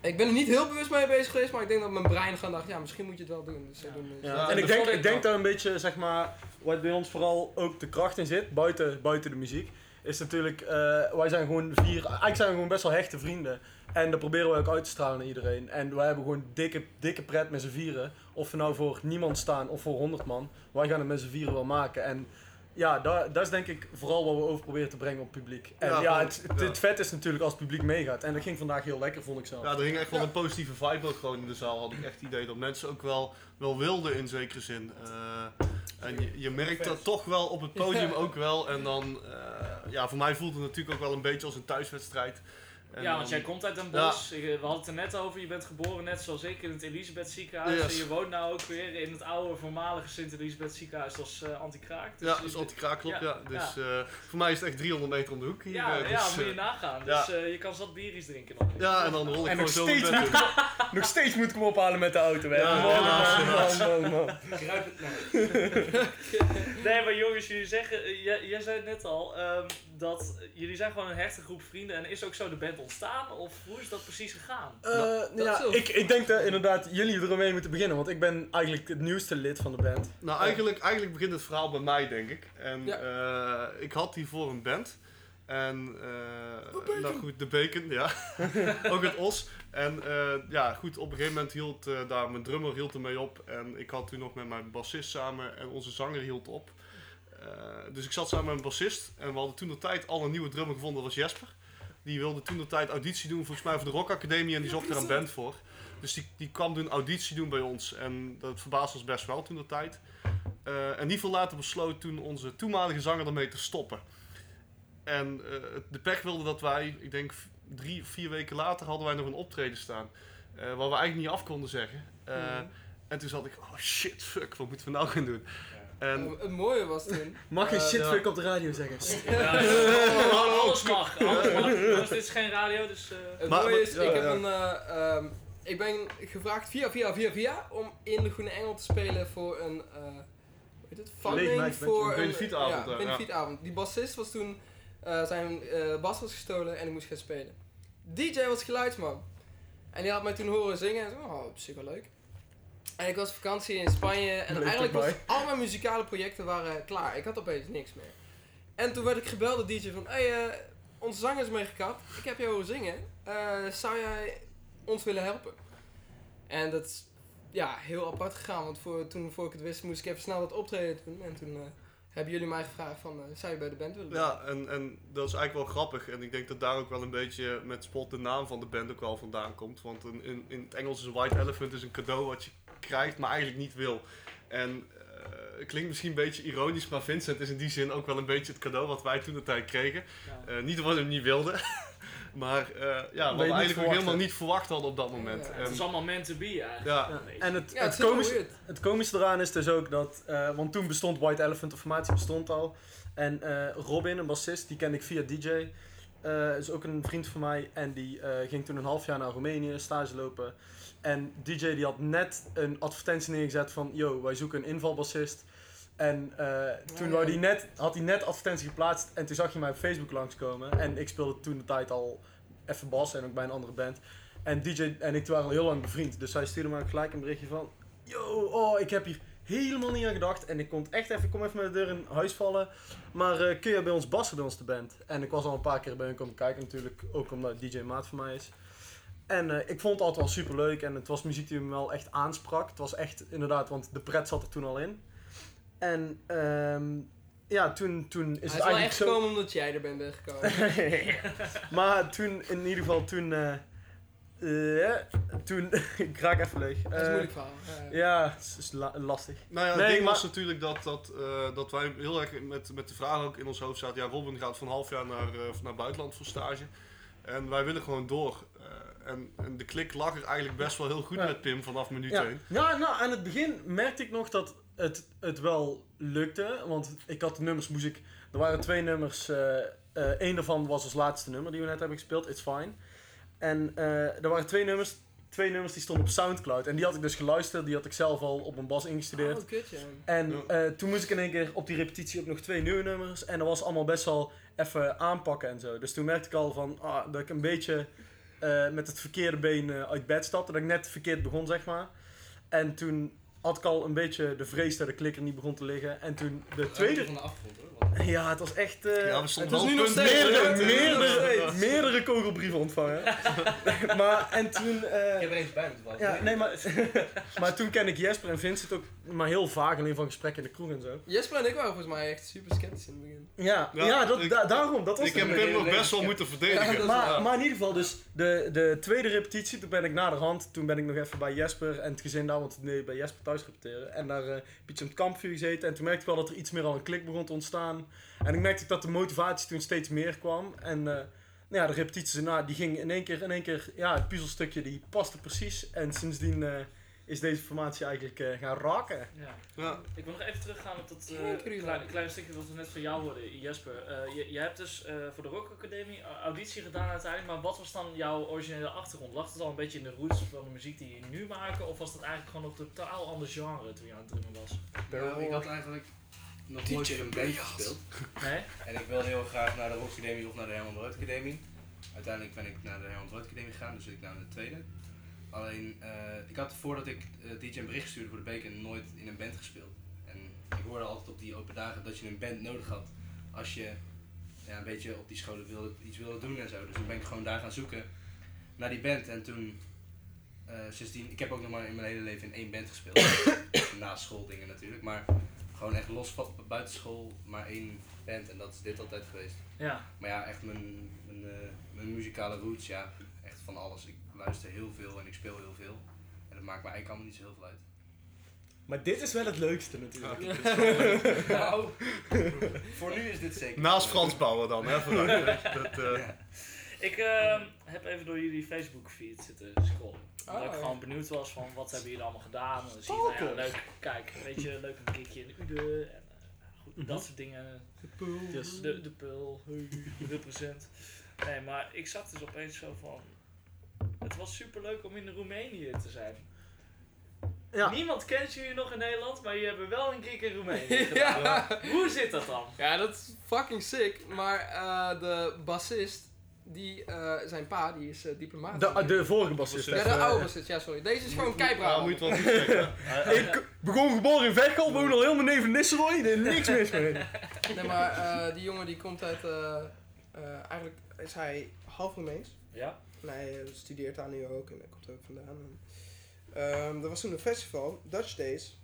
ik ben er niet heel bewust mee bezig geweest, maar ik denk dat mijn brein gewoon dacht, ja, misschien moet je het wel doen. Dus Ja, en ik denk, ik denk daar een beetje, zeg maar, wat bij ons vooral ook de kracht in zit, buiten, buiten de muziek, is natuurlijk, eh, wij zijn gewoon vier, eigenlijk zijn we gewoon best wel hechte vrienden. En dat proberen we ook uit te stralen naar iedereen. En wij hebben gewoon dikke, dikke pret met z'n vieren. Of we nou voor niemand staan of voor 100 man. Wij gaan het met z'n vieren wel maken. En ja, dat, dat is denk ik vooral wat we over proberen te brengen op het publiek. En Ja, het, het, ja. het vet is natuurlijk als het publiek meegaat. En dat ging vandaag heel lekker, vond ik zelf. Ja, er hing echt wel een positieve vibe ook gewoon in de zaal. Had ik echt het idee dat mensen ook wel, wel wilden in zekere zin. Eh, en je, je merkt dat toch wel op het podium ook wel. En dan, eh, ja, voor mij voelt het natuurlijk ook wel een beetje als een thuiswedstrijd. En ja, want dan- jij komt uit Den Bosch. Ik- We hadden het er net over. Je bent geboren net zoals ik in het Elisabeth ziekenhuis. Yes. En je woont nou ook weer in het oude voormalige Sint-Elisabeth ziekenhuis als eh anti-kraak. Dus Ja, is anti-kraak, klopt, ja. Ja, Dus eh, voor mij is het echt 300 meter om de hoek hier. Ja, eh, ja, dus, moet je eh, nagaan. ja. Dus eh, je kan zat biertjes drinken nog. ja, en dan rol ik En gewoon nog steeds, moet in. ik, hem- nog steeds moet ik hem ophalen met de auto. Hè. Ja, Man, man, man, man, man. Kruip het naar. Nee, maar jongens, jullie zeggen, eh, jij, jij zei het net al, ehm, dat jullie zijn gewoon een hechte groep vrienden. En is ook zo de band ontstaan? Of hoe is dat precies gegaan? Eh, dat ja, zo. ik, ik denk dat inderdaad jullie ermee moeten beginnen, want ik ben eigenlijk het nieuwste lid van de band. Nou, eigenlijk, eigenlijk begint het verhaal bij mij, denk ik. En Ja. eh, ik had hiervoor een band. En, eh nou goed, de Bacon, ja. ook het Os. En eh, ja, goed, op een gegeven moment hield eh, daar mijn drummer hield ermee op. En ik had toen nog met mijn bassist samen en onze zanger hield op. Eh, dus ik zat samen met mijn bassist. En we hadden toen de tijd al een nieuwe drummer gevonden, dat was Jesper. Die wilde toen de tijd auditie doen, volgens mij voor de Rock Academie. En die zocht er een band voor. Dus die, die kwam toen auditie doen bij ons. En dat verbaasde ons best wel toen de tijd. Eh, en niet veel later besloot toen onze toenmalige zanger ermee te stoppen. En eh, de pech wilde dat wij, ik denk drie, vier weken later hadden wij nog een optreden staan. eh, waar we eigenlijk niet af konden zeggen. Mhm. En toen zat ik, oh shit, fuck, wat moeten we nou gaan doen? En, het mooie was toen... Mag je eh, shitfuck ja. op de radio zeggen? Ja, ja, alles mag. Alles mag. Jongens, dit is geen radio, dus... eh, Het Maar- mooie is, ja, ik, heb een, eh, ehm, ik ben gevraagd via, via, via, via om in de Groene Engel te spelen voor een, eh hoe heet het, funding voor een benefietavond, Ja, ja. benefietavond. Die bassist was toen, eh, zijn eh, bas was gestolen en ik moest gaan spelen. DJ was geluidsman. En die had mij toen horen zingen en zo, oh, op zich wel leuk. En ik was op vakantie in Spanje en eigenlijk was al mijn muzikale projecten waren klaar. Ik had opeens niks meer. En toen werd ik gebeld door DJ van, hey, eh, onze zanger is meegekapt. Ik heb jou horen zingen. Eh, zou jij ons willen helpen? En dat is ja, heel apart gegaan, want voor, toen voor ik het wist moest ik even snel dat optreden doen. En toen eh, hebben jullie mij gevraagd van, eh, zou je bij de band willen ja, en, en dat is eigenlijk wel grappig. En ik denk dat daar ook wel een beetje met spot de naam van de band ook wel vandaan komt. Want in, in, in het Engels is White Elephant is een cadeau wat je krijgt, maar eigenlijk niet wil. En eh, het klinkt misschien een beetje ironisch, maar Vincent is in die zin ook wel een beetje het cadeau wat wij toen de tijd kregen. ja. Eh, niet omdat we hem niet wilden, maar eh, ja, wat we eigenlijk ook helemaal niet verwacht hadden op dat moment. Ja, Het En- is allemaal meant to be eigenlijk. ja. En het, Ja, het, weird. het komische eraan is dus ook dat, eh, want toen bestond White Elephant, de formatie bestond al. En eh, Robin, een bassist, die kende ik via DJ. eh, is ook een vriend van mij. En die eh, ging toen een half jaar naar Roemenië stage lopen. En DJ die had net een advertentie neergezet van... Yo, wij zoeken een invalbassist. En eh, toen wou die net, had hij net advertentie geplaatst. En toen zag je mij op Facebook langskomen. En ik speelde toen de tijd al even bas en ook bij een andere band. En DJ en ik waren al heel lang bevriend. Dus hij stuurde me gelijk een berichtje van... Yo, oh, ik heb hier helemaal niet aan gedacht. En ik kon echt even, kom even met de deur in huis vallen. Maar eh, kun je bij ons bassen bij ons de band? En ik was al een paar keer bij hun komen kijken natuurlijk. Ook omdat DJ maat van mij is. En eh, ik vond het altijd wel super leuk. En het was muziek die me wel echt aansprak. Het was echt inderdaad, want de pret zat er toen al in. En ehm, ja, toen, toen is Hij is het wel eigenlijk echt zo... gekomen omdat jij er bent gekomen. maar toen, in ieder geval, toen... eh, eh, toen... ik raak even leeg. Dat is een Eh, moeilijk verhaal. Ja. ja, het is la- lastig. Nou ja, het Nee, ding maar- was natuurlijk dat, dat, eh, dat wij heel erg met, met de vraag ook in ons hoofd zaten. Ja, Robin gaat van half jaar naar, eh, naar buitenland voor stage. En wij willen gewoon door. Eh, en, en de klik lag er eigenlijk best wel heel goed Ja. met Pim vanaf minuut Ja, 1. ja nou, aan het begin merkte ik nog dat het, het wel lukte. Want ik had de nummers, moest ik... Er waren twee nummers. eh eh, één daarvan was als laatste nummer die we net hebben gespeeld, It's Fine. En eh, er waren twee nummers, twee nummers die stonden op Soundcloud. En die had ik dus geluisterd, die had ik zelf al op mijn bas ingestudeerd. Oh, kut, ja. En eh, toen moest ik in één keer op die repetitie ook nog twee nieuwe nummers. En dat was allemaal best wel even aanpakken en zo. Dus toen merkte ik al van ah, dat ik een beetje eh, met het verkeerde been eh, uit bed stapte. Dat ik net verkeerd begon, zeg maar. En toen had ik al een beetje de vrees dat de klikker niet begon te liggen. En toen de tweede... van de achtergrond hoor. Ja, het was echt... eh, Ja, we het stonden was wel nu nog punt steeds meerdere- meerdere, meerdere- kogelbrieven ontvangen. maar, en toen... eh, Ik heb er eens bij moeten ja, nee, maar, maar toen ken ik Jesper en Vincent ook maar heel vaag, alleen van gesprekken in de kroeg en zo. Jesper en ik waren volgens mij echt super sceptisch in het begin. Ja, ja, Ja, dat, ik- da- daarom, dat was Ik heb beetje. nog best wel moeten verdedigen. Ja, Maar, Ja. maar in ieder geval, dus de, de tweede repetitie, toen ben ik naderhand, toen ben ik nog even bij Jesper en het gezin daar, want nee, bij Jesper thuis En daar een beetje op het kampvuur gezeten en toen merkte ik wel dat er iets meer al een klik begon te ontstaan. En ik merkte dat de motivatie toen steeds meer kwam. En eh, nou ja, de repetities die ging in één keer, in één keer, ja, het puzzelstukje die paste precies. En sindsdien eh, is deze formatie eigenlijk eh, gaan raken. Ja. Ja. Ik wil nog even teruggaan op dat eh kleine, kleine stukje wat we net van jou hoorden, Jesper. Eh, je, je hebt dus eh, voor de Rock Academie a- auditie gedaan uiteindelijk, maar wat was dan jouw originele achtergrond? Lag het al een beetje in de roots van de muziek die je nu maken, of was dat eigenlijk gewoon een totaal ander genre toen je aan het drummen was? Nou, ik had eigenlijk nog nooit in een band gespeeld. Nee? En ik wilde heel graag naar de Rock Academie of naar de Herman Brood Academie. Uiteindelijk ben ik naar de Herman Brood Academie gegaan, dus ik in de tweede. Alleen, eh, ik had voordat ik eh, DJ een bericht stuurde voor de beker nooit in een band gespeeld. En ik hoorde altijd op die open dagen dat je een band nodig had als je ja, een beetje op die scholen wilde, iets wilde doen en zo. Dus toen ben ik gewoon daar gaan zoeken naar die band. En toen, eh, sindsdien, ik heb ook nog maar in mijn hele leven in één band gespeeld. Na schooldingen natuurlijk, maar gewoon echt los van buiten school maar één band en dat is dit altijd geweest. Ja. Maar ja, echt mijn, mijn, mijn muzikale roots, ja, echt van alles. Ik luister heel veel en ik speel heel veel. En dat maakt me eigenlijk allemaal niet zo heel veel uit. Maar dit is wel het leukste natuurlijk. nou, voor nu is dit zeker. Naast Frans Bauer dan, hè? vooruit. dat, eh, Ja. Ik ehm, heb even door jullie Facebook feed zitten scrollen. Omdat Oh, ik ja. gewoon benieuwd was van wat hebben jullie allemaal gedaan. En dan zie je, nou ja, leuk, kijk, weet je, leuk een kickje in Ude en eh, goed, Mhm. dat soort dingen. Yes. De, de pul, represent. Nee, maar ik zag dus opeens zo van, het was super leuk om in Roemenië te zijn. Ja. Niemand kent jullie nog in Nederland, maar je hebt wel een gig in Roemenië Ja. gedaan. Hoe zit dat dan? Ja, dat is fucking sick. Maar eh, de bassist, die, eh, zijn pa, die is eh, diplomaat. De, de vorige bassist. ja, de oude bassist, ja sorry. Deze is gewoon ja, keibraaf. moet je het wel. Ik begon geboren in Veghel, woon al helemaal neven Nistelrooy, er is niks mis mee. Nee, maar eh, die jongen die komt uit, eh, eh, eigenlijk is hij half Roemeens. Ja? En hij eh, studeert daar nu ook en daar komt hij ook vandaan. En, ehm, er was toen een festival, Dutch Days.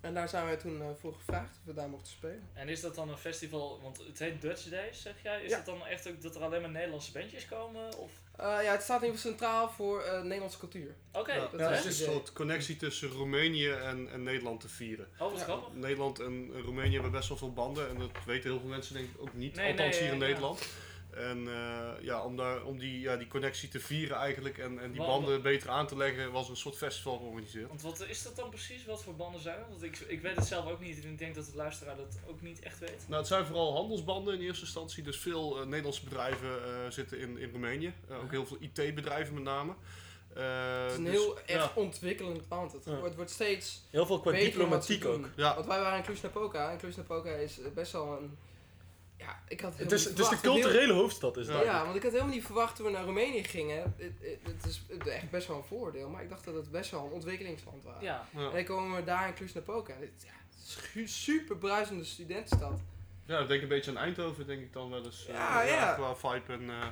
En daar zijn wij toen eh, voor gevraagd of we daar mochten spelen. En is dat dan een festival, want het heet Dutch Days, zeg jij? Is Ja. het dan echt ook dat er alleen maar Nederlandse bandjes komen? Of? Eh, ja, het staat in ieder geval centraal voor eh, Nederlandse cultuur. Oké, Ja, dat het is een soort connectie tussen Roemenië en, en Nederland te vieren. Oh, wat Ja. grappig. Nederland en Roemenië hebben best wel veel banden en dat weten heel veel mensen denk ik ook niet, Nee, althans nee, hier in ja. Nederland. En eh, ja, om, daar, om die, ja, die connectie te vieren eigenlijk en, en die banden beter aan te leggen, was een soort festival georganiseerd. Want wat is dat dan precies? Wat voor banden zijn dat? Want ik, ik weet het zelf ook niet en ik denk dat de luisteraar dat ook niet echt weet. Nou, het zijn vooral handelsbanden in eerste instantie. Dus veel eh, Nederlandse bedrijven eh, zitten in, in Roemenië. Ook heel veel IT-bedrijven met name. Eh, Het is een dus- heel echt ja. ontwikkelend land. Het Ja. wordt, wordt steeds Heel veel qua diplomatiek ook. Ja. Want wij waren in Cluj-Napoca. En Cluj-Napoca is best wel een... Ja, ik had Het is, het is de culturele hoofdstad is Ja. dat. Ja, want ik had helemaal niet verwacht toen we naar Roemenië gingen. Het, het, het is echt best wel een voordeel. Maar ik dacht dat het best wel een ontwikkelingsland was. Ja. Ja. En dan komen we daar in Cluj-Napoca. Ja, het is een super bruisende studentenstad. Ja, ik denk een beetje aan Eindhoven, denk ik dan wel eens. eh, Ja, ja. Qua vibe en... eh,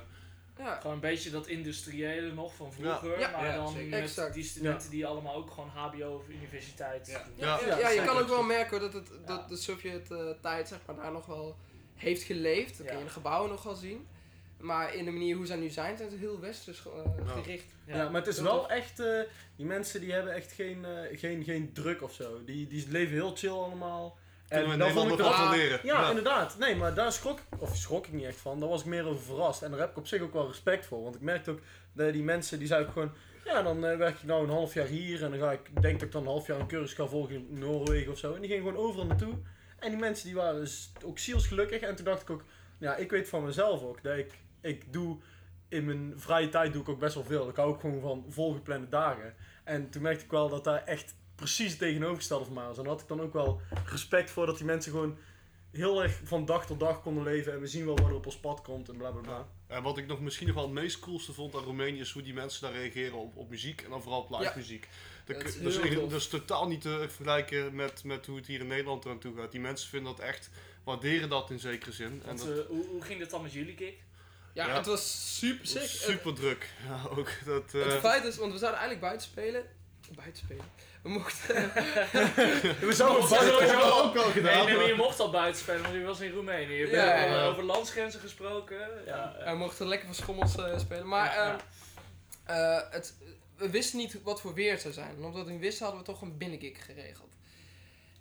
Ja, Gewoon een beetje dat industriële nog van vroeger, Ja. maar Ja, dan zeker. met Exact. die studenten die allemaal ook gewoon HBO of universiteit Ja. doen. ja, Ja, ja, ja, je kan ook wel merken hoor, dat, het, Ja. dat de Sovjet-tijd zeg maar, daar nog wel heeft geleefd. Dat kun je Ja. in de gebouwen nog wel zien. Maar in de manier hoe zij nu zijn, zijn ze heel westers eh, Ja. gericht. Ja. Ja, maar het is wel echt, eh, die mensen die hebben echt geen, eh, geen, geen druk of zo. Die, die leven heel chill allemaal. we in dan vond ik van leren. Ja, inderdaad. Nee, maar daar schrok ik, of schrok ik niet echt van. Daar was ik meer over verrast. En daar heb ik op zich ook wel respect voor. Want ik merkte ook, dat die mensen die zeiden gewoon... Ja, dan eh, werk ik nou een half jaar hier en dan ga ik, denk dat ik dan een half jaar een cursus ga volgen in Noorwegen of zo. En die gingen gewoon overal naartoe. En die mensen die waren dus ook zielsgelukkig. En toen dacht ik ook, ja, ik weet van mezelf ook dat ik, ik doe in mijn vrije tijd doe ik ook best wel veel. Ik hou ook gewoon van volgeplande dagen. En toen merkte ik wel dat daar echt precies tegenovergestelde van mij was. En daar had ik dan ook wel respect voor dat die mensen gewoon heel erg van dag tot dag konden leven. En we zien wel wat er op ons pad komt en bla bla bla. En wat ik nog misschien nog wel het meest coolste vond aan Roemenië is hoe die mensen daar reageren op, op muziek en dan vooral op live Ja. muziek. Dat, Dat is dat, dat totaal niet te vergelijken met, met hoe het hier in Nederland eraan toe gaat. Die mensen vinden dat echt, waarderen dat in zekere zin. En dat, eh, hoe, hoe ging dit dan met jullie gig? Ja, Ja. het was super sick. super druk. Ja, ook dat. eh, Het feit is, want we zouden eigenlijk buiten spelen. Buiten spelen. We mochten. We zouden buiten- we ook al gedaan, Nee, nee, maar je mocht al buiten spelen, want je was in Roemenië. Je hebt Ja, eh, ja. over landsgrenzen gesproken. Ja, we mochten lekker van schommels eh, spelen. Maar Ja, ja. ehm, eh, het, we wisten niet wat voor weer het zou zijn. En omdat we niet wisten, hadden we toch een binnengig geregeld.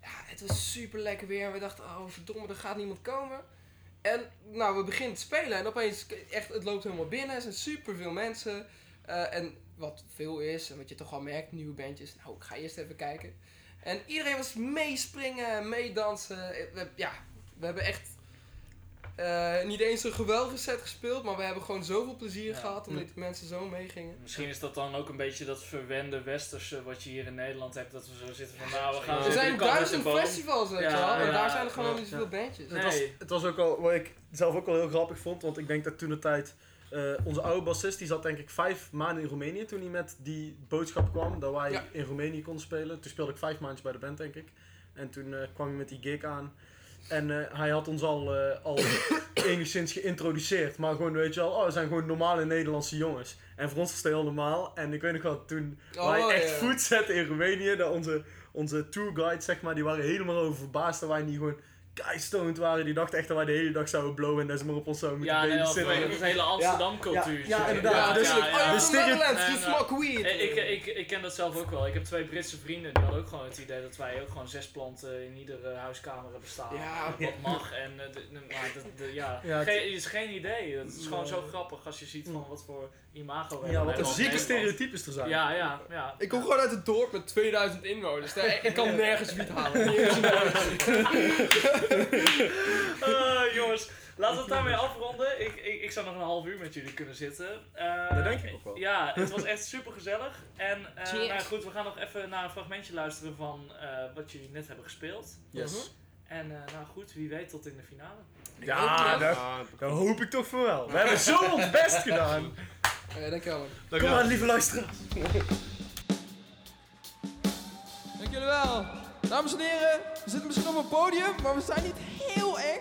Ja, het was super lekker weer. En we dachten, oh verdomme, er gaat niemand komen. En nou, we beginnen te spelen. En opeens, echt, het loopt helemaal binnen. Er zijn super veel mensen. Eh, en wat veel is, en wat je toch al merkt, nieuwe bandjes. Nou, ik ga eerst even kijken. En iedereen was meespringen, meedansen. Ja, we hebben echt eh, niet eens een geweldige set gespeeld, maar we hebben gewoon zoveel plezier Ja. gehad omdat die mensen zo meegingen. Misschien is dat dan ook een beetje dat verwende westerse wat je hier in Nederland hebt. Dat we zo zitten van nou, we gaan Er zijn de duizend de festivals, weet je Ja, wel. En ja, daar zijn er gewoon ja. niet zoveel bandjes. Nee. Het, was, het was ook al, wat ik zelf ook wel heel grappig vond, want ik denk dat toen de tijd, eh, onze oude bassist, die zat denk ik vijf maanden in Roemenië toen hij met die boodschap kwam, dat wij Ja. in Roemenië konden spelen. Toen speelde ik vijf maandjes bij de band denk ik. En toen eh, kwam hij met die gig aan. En eh, hij had ons al, eh, al enigszins geïntroduceerd. Maar gewoon, weet je wel, oh, we zijn gewoon normale Nederlandse jongens. En voor ons was het heel normaal. En ik weet nog wel, toen Oh, wij echt voet zetten in Roemenië, dat onze, onze tourguides, zeg maar, die waren helemaal over verbaasd dat wij niet gewoon keistoned waren. Die dachten echt dat wij de hele dag zouden blowen en dat ze maar op ons zouden moeten Ja, nee, of babysitten. het hele Amsterdam cultuur. Ja, ja, inderdaad. Ja, dus. Oh, de you're from stereo- Netherlands, you En, smoke weed. Eh, Ik, ik, ik ken dat zelf ook wel. Ik heb twee Britse vrienden die hadden ook gewoon het idee dat wij ook gewoon zes planten in iedere huiskamer hebben staan. Ja. Wat mag en eh, de, de- maar de, de- ja, Ja, het- is geen idee. Het is gewoon zo grappig als je ziet van wat voor imago we ja, hebben wat een zieke Nederland. stereotypes er zijn. Ja, ja, ja. Ik kom gewoon uit het dorp met 2000 inwoners. Ik kan nergens wiet halen. Eh, jongens, laten we het daarmee afronden. Ik, ik, ik zou nog een half uur met jullie kunnen zitten. Eh, Dat denk ik ook wel. Ja, het was echt super gezellig. En eh, nou goed, we gaan nog even naar een fragmentje luisteren van eh, wat jullie net hebben gespeeld. Yes. En eh, nou goed, wie weet tot in de finale. Ja, dat, hoop ik toch voor wel. We hebben zo ons best gedaan. Ja, dankjewel Kom aan, lieve luisteraars. Dank jullie wel. Dames en heren, we zitten misschien op een podium, maar we zijn niet heel eng.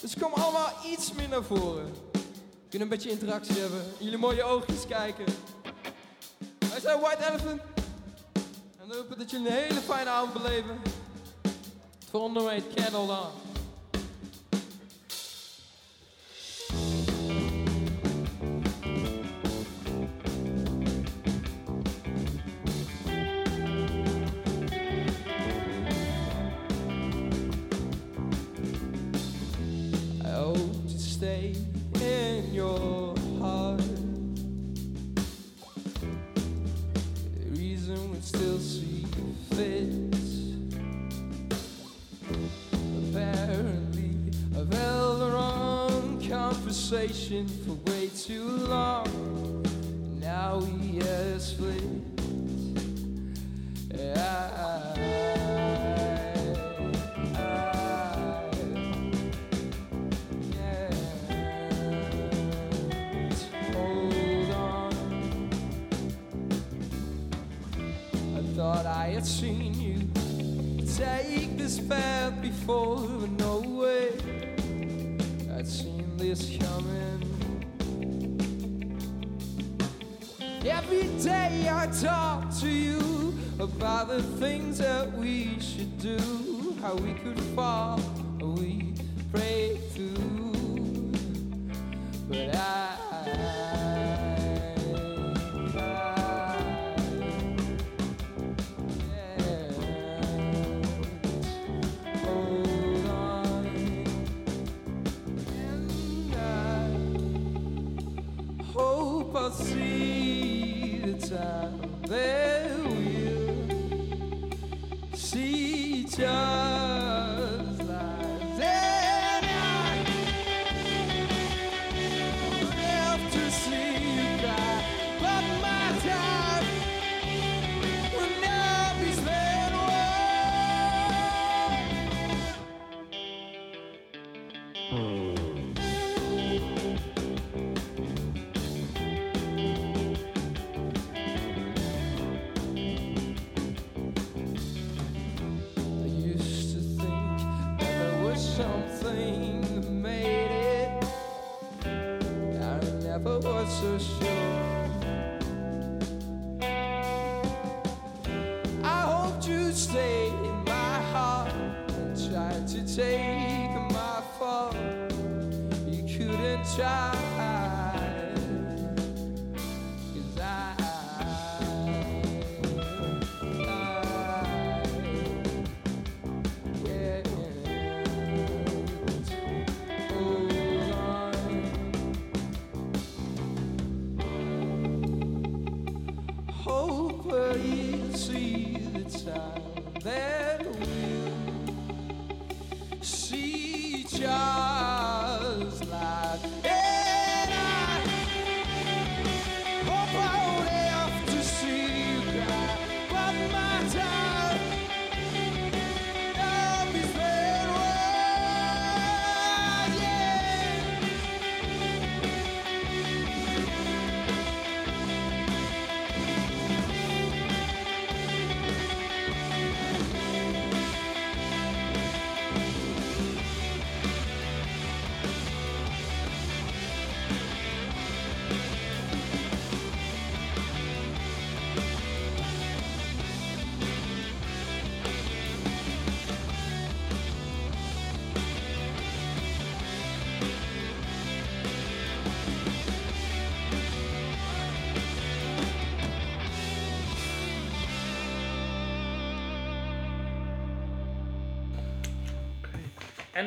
Dus kom allemaal iets meer naar voren. We kunnen een beetje interactie hebben, jullie mooie oogjes kijken. Wij zijn White Elephant. En we hopen dat jullie een hele fijne avond beleven. Het volgende Hold On. Had seen you take this path before, but no way. I'd seen this coming. Every day I talk to you about the things that we should do, how we could fall,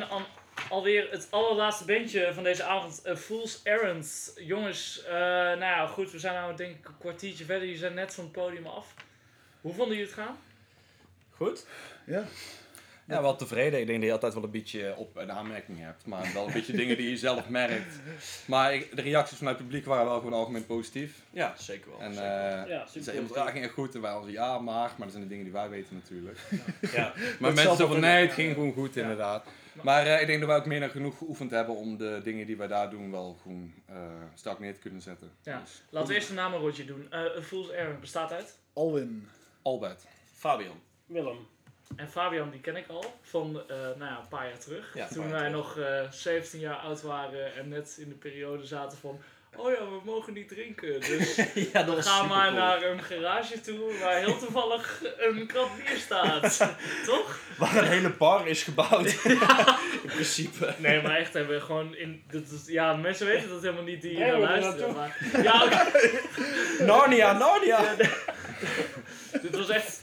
En an- alweer het allerlaatste bandje van deze avond, eh, Fool's Errand. Jongens, eh, nou ja, goed, we zijn nou denk ik een kwartiertje verder. Jullie zijn net van het podium af. Hoe vonden jullie het gaan? Goed. Ja. Ja, wel tevreden. Ik denk dat je altijd wel een beetje op- en aanmerkingen hebt. Maar wel een beetje dingen die je zelf merkt. Maar ik- de reacties vanuit het publiek waren wel gewoon algemeen positief. Ja, zeker wel. En zeker wel. eh Ja, super ging goed. En wij hadden ja, maar. Maar dat zijn de dingen die wij weten natuurlijk. Ja. maar Dat mensen van, nee, het ging gewoon goed Ja. inderdaad. Maar eh, ik denk dat wij ook meer dan genoeg geoefend hebben om de dingen die wij daar doen wel gewoon eh strak neer te kunnen zetten. Ja. Dus- Laten we eerst een namenrondje doen. Eh Fool's Errand bestaat uit? Alwin. Albert. Fabian. Willem. En Fabian, die ken ik al van eh, nou ja, een paar jaar terug. Ja, Toen wij terug. nog eh 17 jaar oud waren en net in de periode zaten van... Oh ja, we mogen niet drinken. Dus Ja, dat gaan maar naar een garage toe waar heel toevallig een krat bier staat. Toch? Waar een hele bar is gebouwd. In principe. Nee, maar echt hebben we gewoon in... Dat is, ja, mensen weten dat helemaal niet die hier naar er luisteren. Maar, ja. Narnia, Narnia! Ja, dit was echt...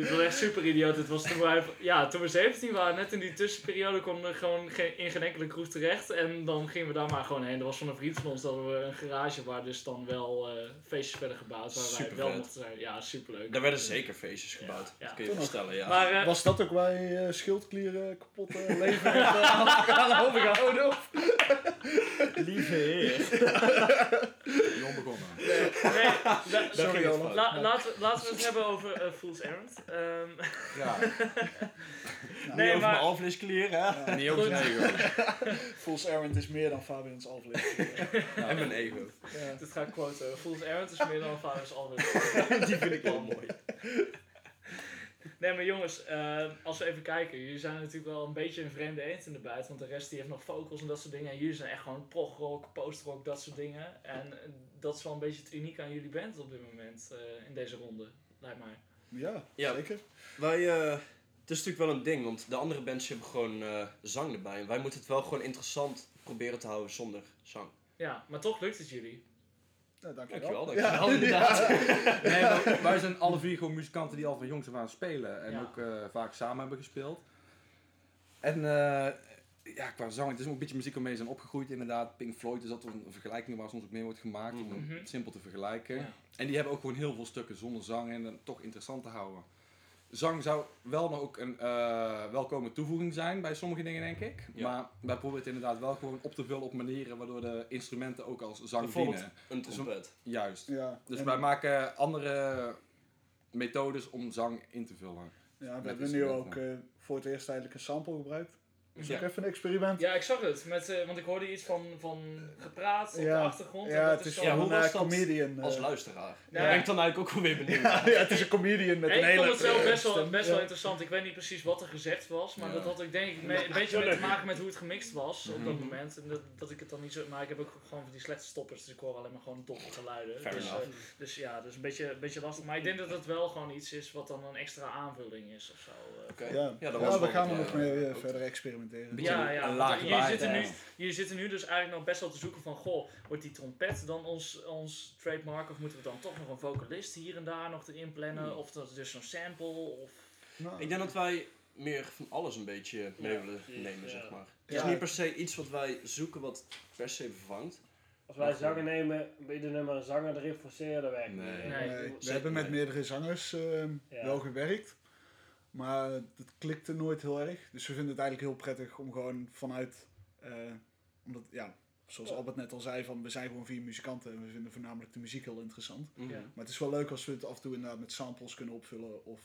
Dit was echt super idioot. Het was toen wij, ja, toen we 17 waren, net in die tussenperiode, konden we gewoon geen, in geen enkele kroeg terecht. En dan gingen we daar maar gewoon heen. Er was van een vriend van ons dat we een garage waar dus dan wel eh, feestjes werden gebouwd. Waar wij Super wel vet. mochten zijn. Ja, superleuk. Daar werden zeker feestjes gebouwd. Ja, Dat kun je ja. voorstellen, ja. Maar, eh, Was dat ook waar je eh, schildklieren kapot leven uh, aan overgehouden? Of? Lieve heer. Jong begonnen. Nee, la- Sorry, laten, we- laten we het hebben over Fool's Errand. Ehm, Ja. nee, over maar... mijn alvleesklier, hè? Niet over zijn ego. Fool's Errand is meer dan Fabians aflevering. En mijn ego. Ja. Dit ga ik quoten. Fool's Errand is meer dan Vaders Alvin. Die vind ik wel mooi. Nee, maar jongens, eh, als we even kijken. Jullie zijn natuurlijk wel een beetje een vreemde eend in de buit. Want de rest die heeft nog vocals en dat soort dingen. En jullie zijn echt gewoon progrock, postrock, dat soort dingen. En dat is wel een beetje het uniek aan jullie band op dit moment. eh, in deze ronde, lijkt mij. Ja, Ja. zeker. Wij, eh, het is natuurlijk wel een ding, want de andere bands hebben gewoon eh, zang erbij. En wij moeten het wel gewoon interessant proberen te houden zonder zang. Ja, maar toch lukt het jullie. Ja, dankjewel. Dankjewel, dankjewel, inderdaad. Nee, maar wij zijn alle vier gewoon muzikanten die al van jongs af aan spelen. En Ja. ook eh, vaak samen hebben gespeeld. En eh, ja, qua zang, het is ook een beetje muziek waarmee zijn opgegroeid inderdaad. Pink Floyd is altijd een vergelijking waar soms ook mee wordt gemaakt. Om Mhm. het simpel te vergelijken. Ja. En die hebben ook gewoon heel veel stukken zonder zang en dan toch interessant te houden. Zang zou wel nog ook een eh, welkome toevoeging zijn bij sommige dingen, denk ik. Ja. Maar wij proberen het inderdaad wel gewoon op te vullen op manieren waardoor de instrumenten ook als zang Bijvoorbeeld dienen. een Dus trompet. Juist. Ja, Dus wij maken andere methodes om zang in te vullen. Ja, we hebben nu ook eh, voor het eerst eigenlijk een sample gebruikt. Is Ja. ook even een experiment. Ja, ik zag het. Met, eh, want ik hoorde iets van, van gepraat op Ja. de achtergrond. en Ja, dat het is zo- Ja, hoe een was eh, dat comedian. als eh, luisteraar? Ja. Daar ben ik dan eigenlijk ook wel weer benieuwd ja, het is een comedian met een ik hele... vond het zelf best wel, best Ja. wel interessant. Ik weet niet precies wat er gezegd was, maar Ja. dat had ik denk ik mee- een beetje mee te maken met hoe het gemixt was op dat moment. En dat, dat ik het dan niet zo. Maar ik heb ook gewoon van die slechte stoppers, dus ik hoor alleen maar gewoon doffe geluiden. Fair dus, dus ja, dus een beetje, een beetje lastig. Maar ik denk dat het wel gewoon iets is wat dan een extra aanvulling is of zo. Oké. Ja, Ja, dat ja, was we gaan er nog mee verder experimenteren. Ja, een- ja. laag Jullie zitten, nu, jullie zitten nu dus eigenlijk nog best wel te zoeken van, goh, wordt die trompet dan ons, ons trademark? Of moeten we dan toch nog een vocalist hier en daar nog erin plannen? Of dat is dus zo'n sample? Of... Nou, Ik denk dat wij meer van alles een beetje mee Ja, willen nemen, ja. zeg maar. Het is niet per se iets wat wij zoeken wat per se vervangt. Als wij zanger nemen, ieder nummer een zanger erin forceren, dat werkt Nee. niet. Nee. nee, we hebben met meerdere zangers eh, Ja. wel gewerkt. Maar het klikte nooit heel erg. Dus we vinden het eigenlijk heel prettig om gewoon vanuit... eh, omdat, ja, zoals Albert net al zei, van, we zijn gewoon vier muzikanten en we vinden voornamelijk de muziek heel interessant. Ja. Maar het is wel leuk als we het af en toe inderdaad met samples kunnen opvullen of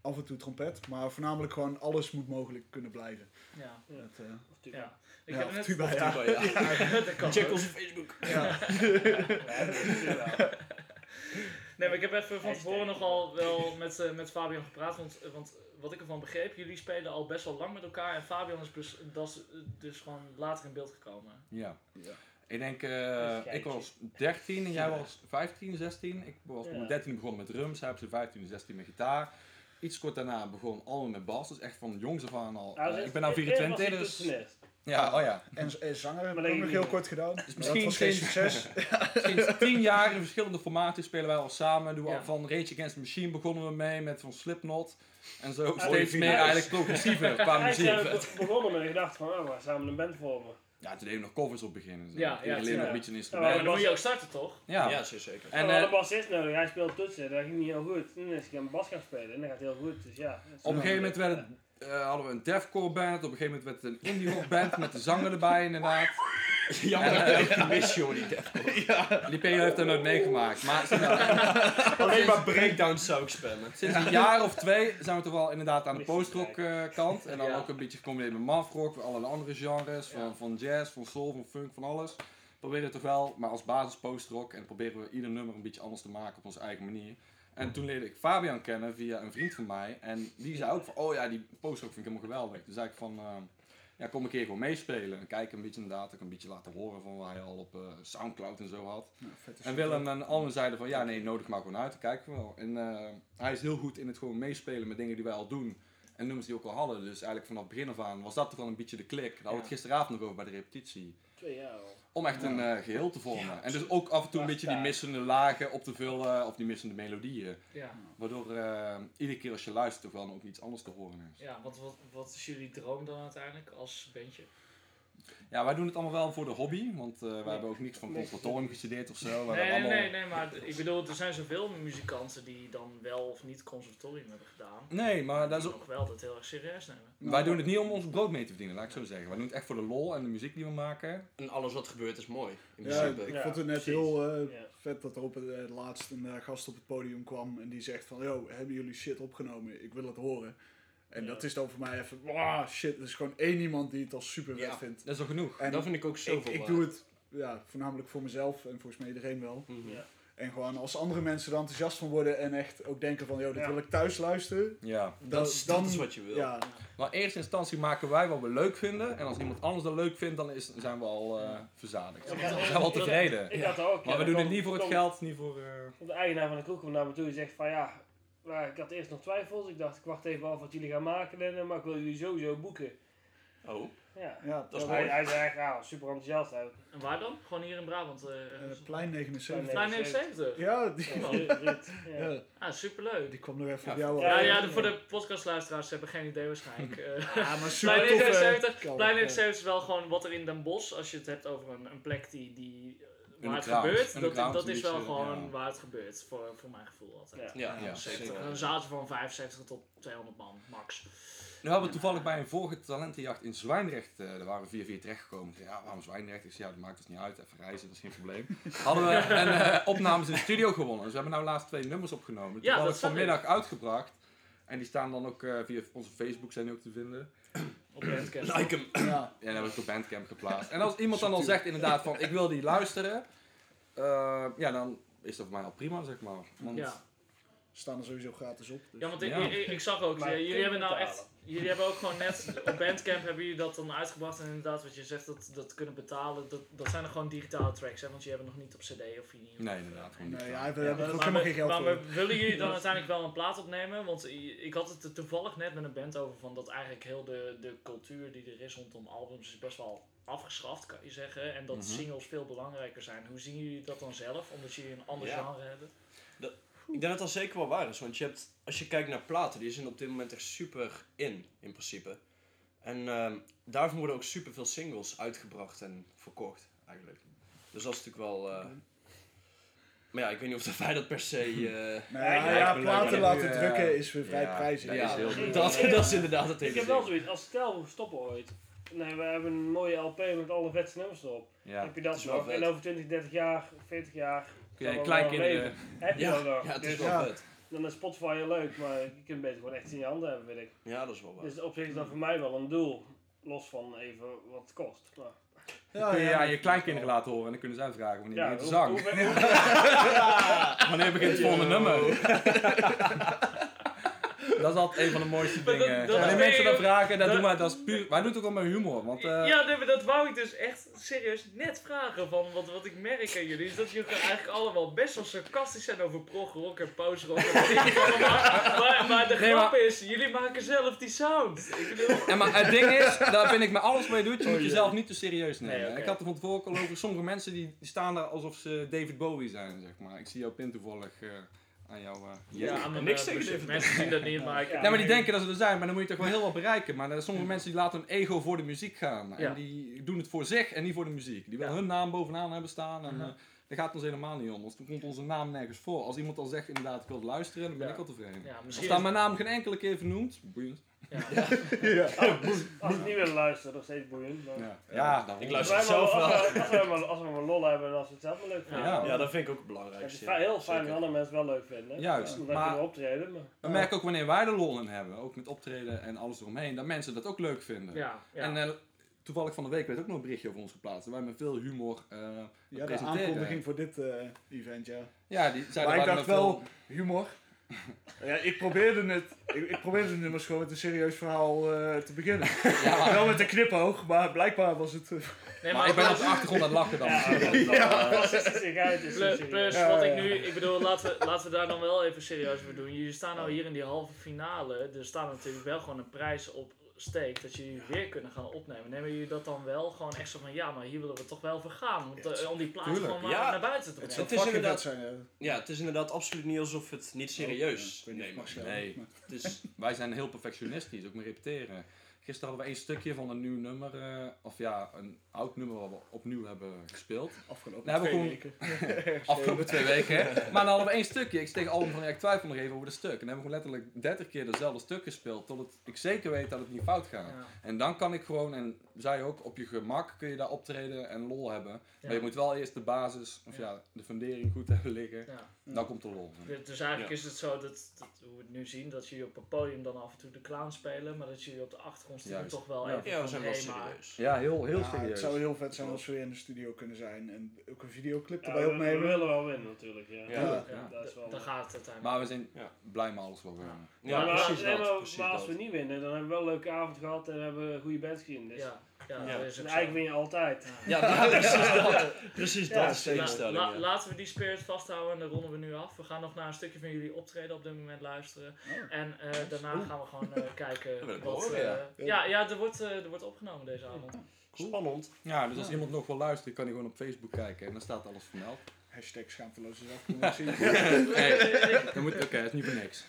af en toe trompet. Maar voornamelijk gewoon alles moet mogelijk kunnen blijven. Ja. Ja. Dat, eh, Of tuba. ja. Ik ja, heb of net... tuba, Of ja. tuba, ja. dat Check ook. onze Facebook. Ja. Nee, maar ik heb even van tevoren nogal wel met, eh, met Fabian gepraat. Want, eh, want wat ik ervan begreep, jullie spelen al best wel lang met elkaar. En Fabian is dus, dat is, eh, dus gewoon later in beeld gekomen. Ja. Ja. Ik denk, eh, Een ik was 13 en jij was 15, 16. Ik was Ja. mijn 13 begonnen met drums, hij op zijn 15, 16 met gitaar. Iets kort daarna begon allemaal met bas, dus echt van jongs af aan al. Nou, Eh, ik ben was 24, hij dus... Ja, oh ja. En, en zanger heb Maar ik ook nee, nog heel kort gedaan. Dus dat misschien was geen succes. Sinds 10 jaar in verschillende formaten spelen wij al samen. Doen we Ja. al van Rage Against the Machine begonnen we mee, met van Slipknot. En zo Ah, steeds meer is- eigenlijk progressiever qua muziek. eh, be- begonnen met de gedachte van, oh, we gaan samen een band vormen. Ja, toen deden we nog covers op beginnen. Zo. Ja, ja, tuurlijk. nog een beetje een Ja, instrument. Maar dan moet je ook starten, toch? Ja. Ja, zeer zeker. En we hadden eh, een bassist nodig, hij speelt toetsen, dat ging niet heel goed. Toen is hij een bas gaan spelen en dat gaat heel goed, dus ja. op een gegeven moment werd het, eh, hadden we een deathcore band. Op een gegeven moment werd het een indie rock band met de zanger erbij inderdaad. Jammer En, eh, ik het mis, joh, die deathcore. Die periode heeft er nooit meegemaakt. Maar Alleen maar breakdowns zou ik spammen. sinds een jaar of twee zijn we toch wel inderdaad aan de postrock eh, kant. En dan Ja. ook een beetje gecombineerd met mathrock, allerlei andere genres. Van, Ja. van jazz, van soul, van funk, van alles. Proberen we toch wel, maar als basis postrock. En proberen we ieder nummer een beetje anders te maken op onze eigen manier. En toen leerde ik Fabian kennen via een vriend van mij. En die zei ook van, oh ja, die postrock vind ik helemaal geweldig. Toen zei ik van, eh, ja, kom een keer gewoon meespelen. En kijken een beetje inderdaad, ook een beetje laten horen van wat hij al op eh, Soundcloud en zo had. Ja, En. Willem en Almen zeiden van ja, nee, nodig maar gewoon uit, dan kijken we wel. En eh, hij is heel goed in het gewoon meespelen met dingen die wij al doen. En nummers die we ook al hadden. Dus eigenlijk vanaf begin af aan was dat toch wel een beetje de klik. Daar hadden we het gisteravond nog over bij de repetitie. Twee jaar al. Om echt een eh, geheel te vormen. en dus ook af en toe een beetje die missende lagen op te vullen, of die missende melodieën. Ja. Waardoor eh, iedere keer als je luistert toch wel ook iets anders te horen is. Ja, wat, wat, wat is jullie droom dan uiteindelijk als bandje? Ja, wij doen het allemaal wel voor de hobby, want eh, wij hebben ook niks van conservatorium gestudeerd of zo. We Nee, allemaal... nee, nee, maar ik bedoel, er zijn zoveel muzikanten die dan wel of niet conservatorium hebben gedaan. Nee, maar dat is ook- wel dat heel erg serieus nemen. Wij doen het niet om ons brood mee te verdienen, laat ik zo zeggen. Wij doen het echt voor de lol en de muziek die we maken. En alles wat gebeurt is mooi. In Ja, ik vond het net heel eh, vet dat er op het eh, laatst een gast op het podium kwam en die zegt van, yo, hebben jullie shit opgenomen? Ik wil het horen. En dat is dan voor mij even, wow, shit, er is gewoon één iemand die het al super vet Ja, vindt. dat is al genoeg. En Dat vind ik ook zoveel Ik, ik doe het ja, voornamelijk voor mezelf en volgens mij iedereen wel. Mhm. Ja. En gewoon als andere mensen er enthousiast van worden en echt ook denken van, yo, dit Ja. wil ik thuis luisteren. Ja. dan, dan, Ja, Maar in eerste instantie maken wij wat we leuk vinden. En als iemand anders dat leuk vindt, dan is, zijn we al eh, verzadigd. Dan zijn we al ik- tevreden. Ik had ook. maar ja, we doen het niet voor het geld, niet voor... eh, De eigenaar van de kroeg naar me toe en zegt van ja, maar ik had eerst nog twijfels. Ik dacht ik wacht even af wat jullie gaan maken, en, eh, maar ik wil jullie sowieso boeken. Oh. Ja, Ja, dat hij, is hij zei echt, ja, super enthousiast. Hij- En waar dan? Gewoon hier in Brabant? eh, ergens? Plein 79. Plein 79? Ja, die Oh. ja. Ja. Ah, superleuk. Die kwam nog even Ja, op jou ja, ja, de- voor de podcastluisteraars hebben geen idee waarschijnlijk. Eh, Ja, maar super Plein tof, eh, 79, kalm, Plein ja. 79 is wel gewoon wat er in Den Bosch, als je het hebt over een, een plek die, die eh, waar het gebeurt, dat, dat is wel gewoon ja. waar het gebeurt, voor, voor mijn gevoel altijd. Ja. Ja, Ja, zeker. zeker. Een zaaltje van 75 tot 200 man, max. Nu hadden we toevallig bij een vorige talentenjacht in Zwijndrecht, eh daar waren we via via terechtgekomen. Ja, waarom Zwijndrecht? Ik zei, ja, dat maakt dus niet uit, even reizen, dat is geen probleem. hadden we een eh, opnames in de studio gewonnen. Dus we hebben nou laatst twee nummers opgenomen. Ja, Toevallig dat zag vanmiddag ik. uitgebracht. En die staan dan ook eh, via onze Facebook zijn die ook te vinden. Op Bandcamp. Like hem. Ja. Ja, dan heb ik op Bandcamp geplaatst. En als iemand dan al zegt inderdaad van, ik wil die luisteren. eh, ja, dan is dat voor mij al prima, zeg maar. Want, Ja. Staan er sowieso gratis op. dus- Ja, want ik, Ja. ik, ik zag ook, eh, jullie hebben nou echt, jullie hebben ook gewoon net op Bandcamp hebben jullie dat dan uitgebracht en inderdaad wat je zegt, dat, dat kunnen betalen, dat, dat zijn er gewoon digitale tracks, hè, want je hebt het nog niet op cd of vinyl. Nee, inderdaad. Gewoon Nee, ja, we Ja, hebben ook maar, helemaal we- geen geld maar voor. we- willen jullie dan uiteindelijk wel een plaat opnemen? Want ik had het er toevallig net met een band over van dat eigenlijk heel de, de cultuur die er is rondom albums is best wel afgeschaft, kan je zeggen. En dat Mhm. singles veel belangrijker zijn. Hoe zien jullie dat dan zelf? Omdat jullie een ander Ja. genre hebben? Dat, ik denk dat dat zeker wel waar is, want je hebt, als je kijkt naar platen, die zijn op dit moment echt super in, in principe. En ehm, daarvan worden ook super veel singles uitgebracht en verkocht, eigenlijk. Dus dat is natuurlijk wel... eh, Maar ja, ik weet niet of dat wij dat per se... eh, Nou ja, ja, platen laten drukken is weer vrij Ja, prijzig. dat ja, is heel duur. dat, dat is inderdaad het hele Ik heb wel zoiets, als stel we stoppen ooit. Nee, we hebben een mooie LP met alle vetste nummers erop. Ja, heb je dat dat is nog? En over 20, 30 jaar, 40 jaar. Dat kleinkinderen-. Heb je Ja, dat nog? ja, het is Dus wel ja. vet. Dan is Spotify leuk, maar je kunt beter gewoon echt in je handen hebben, weet ik. Ja, dat is wel waar. Dus op zich is dat voor mij wel een doel. Los van even wat het kost. Maar, Ja, kun je ja, je kleinkinderen laten horen en dan kunnen zij vragen wanneer ja, begint de hoe- zang. hoe- wanneer begint het volgende nummer? Dat is altijd een van de mooiste Maar dingen. dat mensen dat vragen, dat dat- doen wij, dat is puur, wij doen het ook wel met humor. Want, eh, ja, nee, maar dat wou ik dus echt serieus net vragen. Van, want wat ik merk aan jullie is dat jullie eigenlijk allemaal best wel sarcastisch zijn over progrock en postrock. en wat allemaal. maar, maar de Nee, grap maar- is, jullie maken zelf die sound. Ik bedoel... En maar het ding is, daar vind ik met alles mee doet, je moet Oh, jezelf niet te serieus nemen. Nee. Ik had er van tevoren al over, sommige mensen die, die staan daar alsof ze David Bowie zijn, zeg maar. Ik zie jou Pin toevallig eh, aan jou. eh, Ja, aan Niks eh, tegen dus Mensen zien dat niet, maar ik... Nee, maar die denken dat ze er zijn, maar dan moet je toch wel heel wat bereiken. Maar er zijn sommige mensen die laten hun ego voor de muziek gaan. Ja. En die doen het voor zich en niet voor de muziek. Die willen hun naam bovenaan hebben staan. En eh, daar gaat het ons helemaal niet om. Want dan komt onze naam nergens voor. Als iemand al zegt inderdaad ik wil luisteren, dan ben Ja. ik al tevreden. Ja, Als misschien is- mijn naam geen enkele keer vernoemd, boeiend. Ja. als ze niet willen luisteren, nog steeds boeiend. Maar Ja, ja. Ik luister zelf als, wel. we, als, we maar, als we maar lol hebben en als we het zelf maar leuk vinden. Ja. Ja, dat vind ik ook het Het is heel fijn dat andere mensen wel leuk vinden. Juist, maar- we optreden. Maar... We merken ook wanneer wij er lol in hebben, ook met optreden en alles eromheen, dat mensen dat ook leuk vinden. Ja, ja. En eh, toevallig van de week werd ook nog een berichtje over ons geplaatst. Wij met veel humor eh Ja, de aankondiging voor dit eh, event, ja. Ja, die zeiden Maar ik dacht wel, veel- humor. Ja, ik probeerde het. Ik, ik probeerde het nummers gewoon met een serieus verhaal eh, te beginnen. Ja, maar- Wel met een knipoog, maar blijkbaar was het. eh, Nee, Maar ik ben op de achtergrond aan het lachen dan. Ja. Plus, plus Ja, wat ja, ik nu, ik bedoel, laten we, laten we daar dan wel even serieus voor doen. Jullie staan nou hier in die halve finale. Er staat natuurlijk wel gewoon een prijs op steek dat jullie weer kunnen gaan opnemen. Nemen jullie dat dan wel gewoon echt zo van ja, maar hier willen we toch wel voor gaan? Om, te- om die plaats Tuurlijk. gewoon maar Ja, naar buiten te Het, brengen. is inderdaad, ja. het is inderdaad absoluut niet alsof we het niet serieus nemen. Nee, Het is, wij zijn heel perfectionistisch, ook met repeteren. Gisteren hadden we één stukje van een nieuw nummer, eh, of ja, een oud nummer wat we opnieuw hebben gespeeld. Afgelopen twee weken. afgelopen twee weken. hè. Maar dan hadden we één stukje. Ik steeg Album van ja, ik twijfel nog even over de stuk. En dan hebben we gewoon letterlijk 30 keer hetzelfde stuk gespeeld. Tot ik zeker weet dat het niet fout gaat. Ja. En dan kan ik gewoon, en zij ook, op je gemak kun je daar optreden en lol hebben. Ja. Maar je moet wel eerst de basis, of ja, de fundering goed hebben liggen. Ja. Dan komt de lol. Dus- Dus eigenlijk is het zo dat, dat hoe we het nu zien, dat jullie op een podium dan af en toe de clown spelen, maar dat jullie op de achtergrond Juist. toch wel Ja. even Ja, we van, zijn wel hey, serieus. Ja, heel, heel Ja, serieus. Het zou heel vet zijn als we weer in de studio kunnen zijn en ook een videoclip Ja, erbij we- we opnemen. willen wel winnen natuurlijk, ja. Ja, Ja, ja. dat is wel- Dan gaat het uiteindelijk. Maar we zijn blij met alles wat we hebben. Ja, maar, precies nee, dat, maar, precies maar als dat. we niet winnen, dan hebben we wel een leuke avond gehad en hebben we een goede band gezien. Dus. Ja, ja, dat is ook eigenlijk win je altijd. Ja, ja, precies dat. Precies dat is de La- tegenstelling, la-. Laten we die spirit vasthouden en dan ronden we nu af. We gaan nog naar een stukje van jullie optreden op dit moment luisteren. En eh, daarna Oeh. gaan we gewoon eh, kijken. Dat wat, horen, eh, ja. ja, ja, er, wordt, eh, er wordt opgenomen deze avond. Spannend. Ja, dus als Ja. iemand nog wil luisteren, kan hij gewoon op Facebook kijken en dan staat alles vermeld. Hashtag schaamteloze zelfpromotie. nee, dat moet, oké, dat is niet voor niks.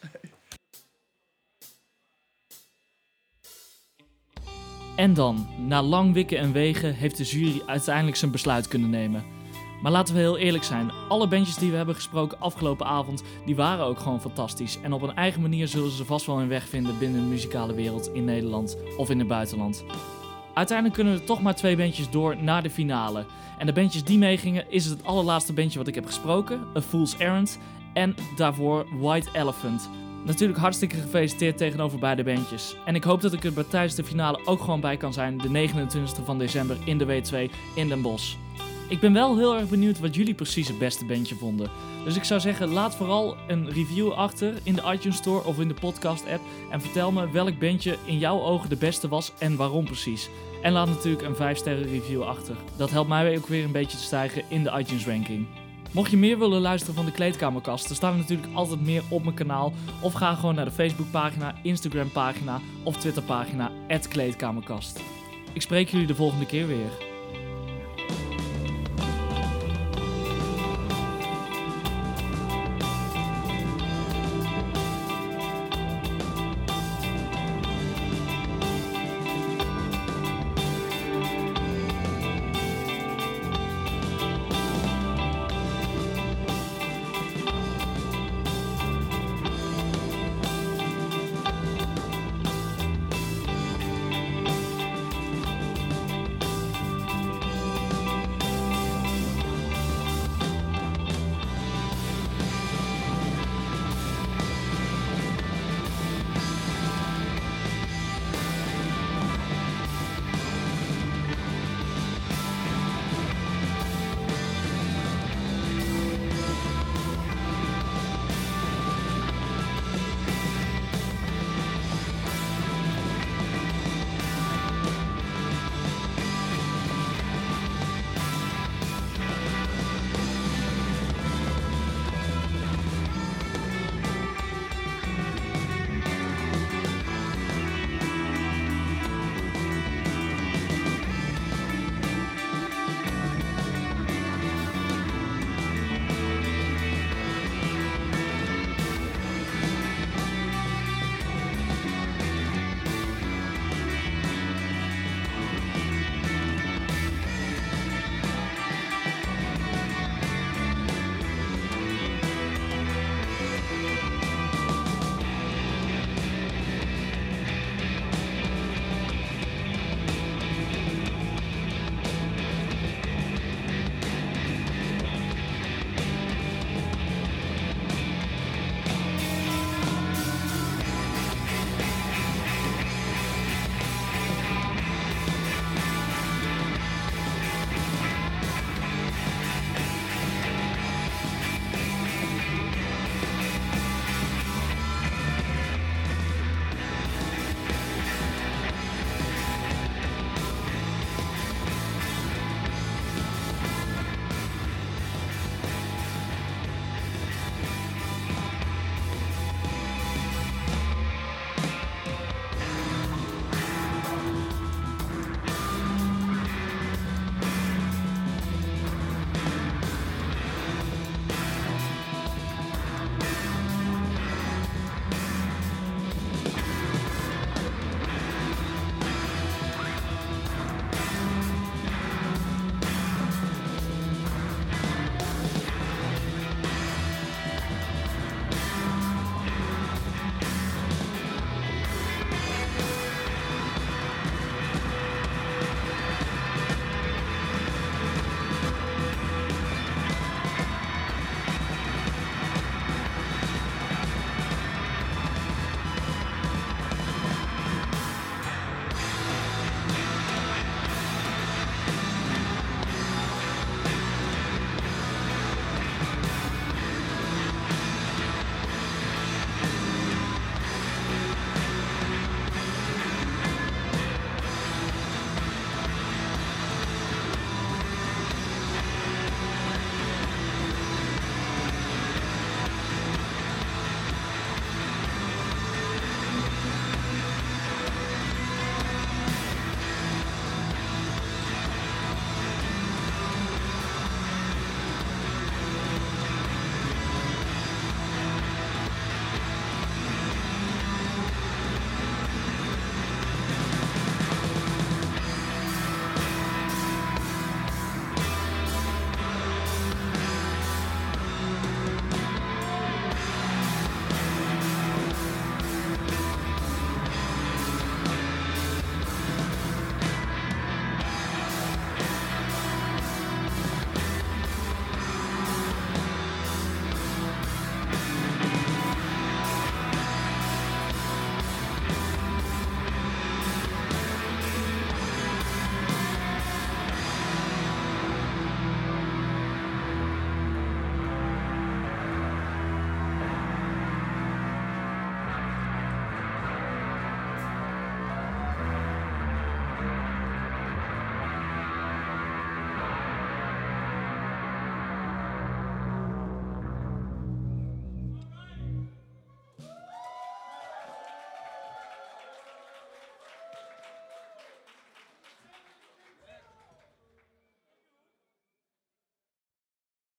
En dan, na lang wikken en wegen, heeft de jury uiteindelijk zijn besluit kunnen nemen. Maar laten we heel eerlijk zijn, alle bandjes die we hebben gesproken afgelopen avond, die waren ook gewoon fantastisch. En op een eigen manier zullen ze vast wel hun weg vinden binnen de muzikale wereld in Nederland of in het buitenland. Uiteindelijk kunnen er toch maar twee bandjes door naar de finale. En de bandjes die meegingen is het allerlaatste bandje wat ik heb gesproken, A Fool's Errand. En daarvoor White Elephant. Natuurlijk hartstikke gefeliciteerd tegenover beide bandjes. En ik hoop dat ik er bij tijdens de finale ook gewoon bij kan zijn, de 29e van december in de W2 in Den Bosch. Ik ben wel heel erg benieuwd wat jullie precies het beste bandje vonden. Dus ik zou zeggen, laat vooral een review achter in de iTunes Store of in de podcast app. En vertel me welk bandje in jouw ogen de beste was en waarom precies. En laat natuurlijk een 5 sterren review achter. Dat helpt mij ook weer een beetje te stijgen in de iTunes ranking. Mocht je meer willen luisteren van de Kleedkamerkast, dan staat er natuurlijk altijd meer op mijn kanaal. Of ga gewoon naar de Facebookpagina, Instagram pagina of Twitterpagina, Kleedkamerkast. Ik spreek jullie de volgende keer weer.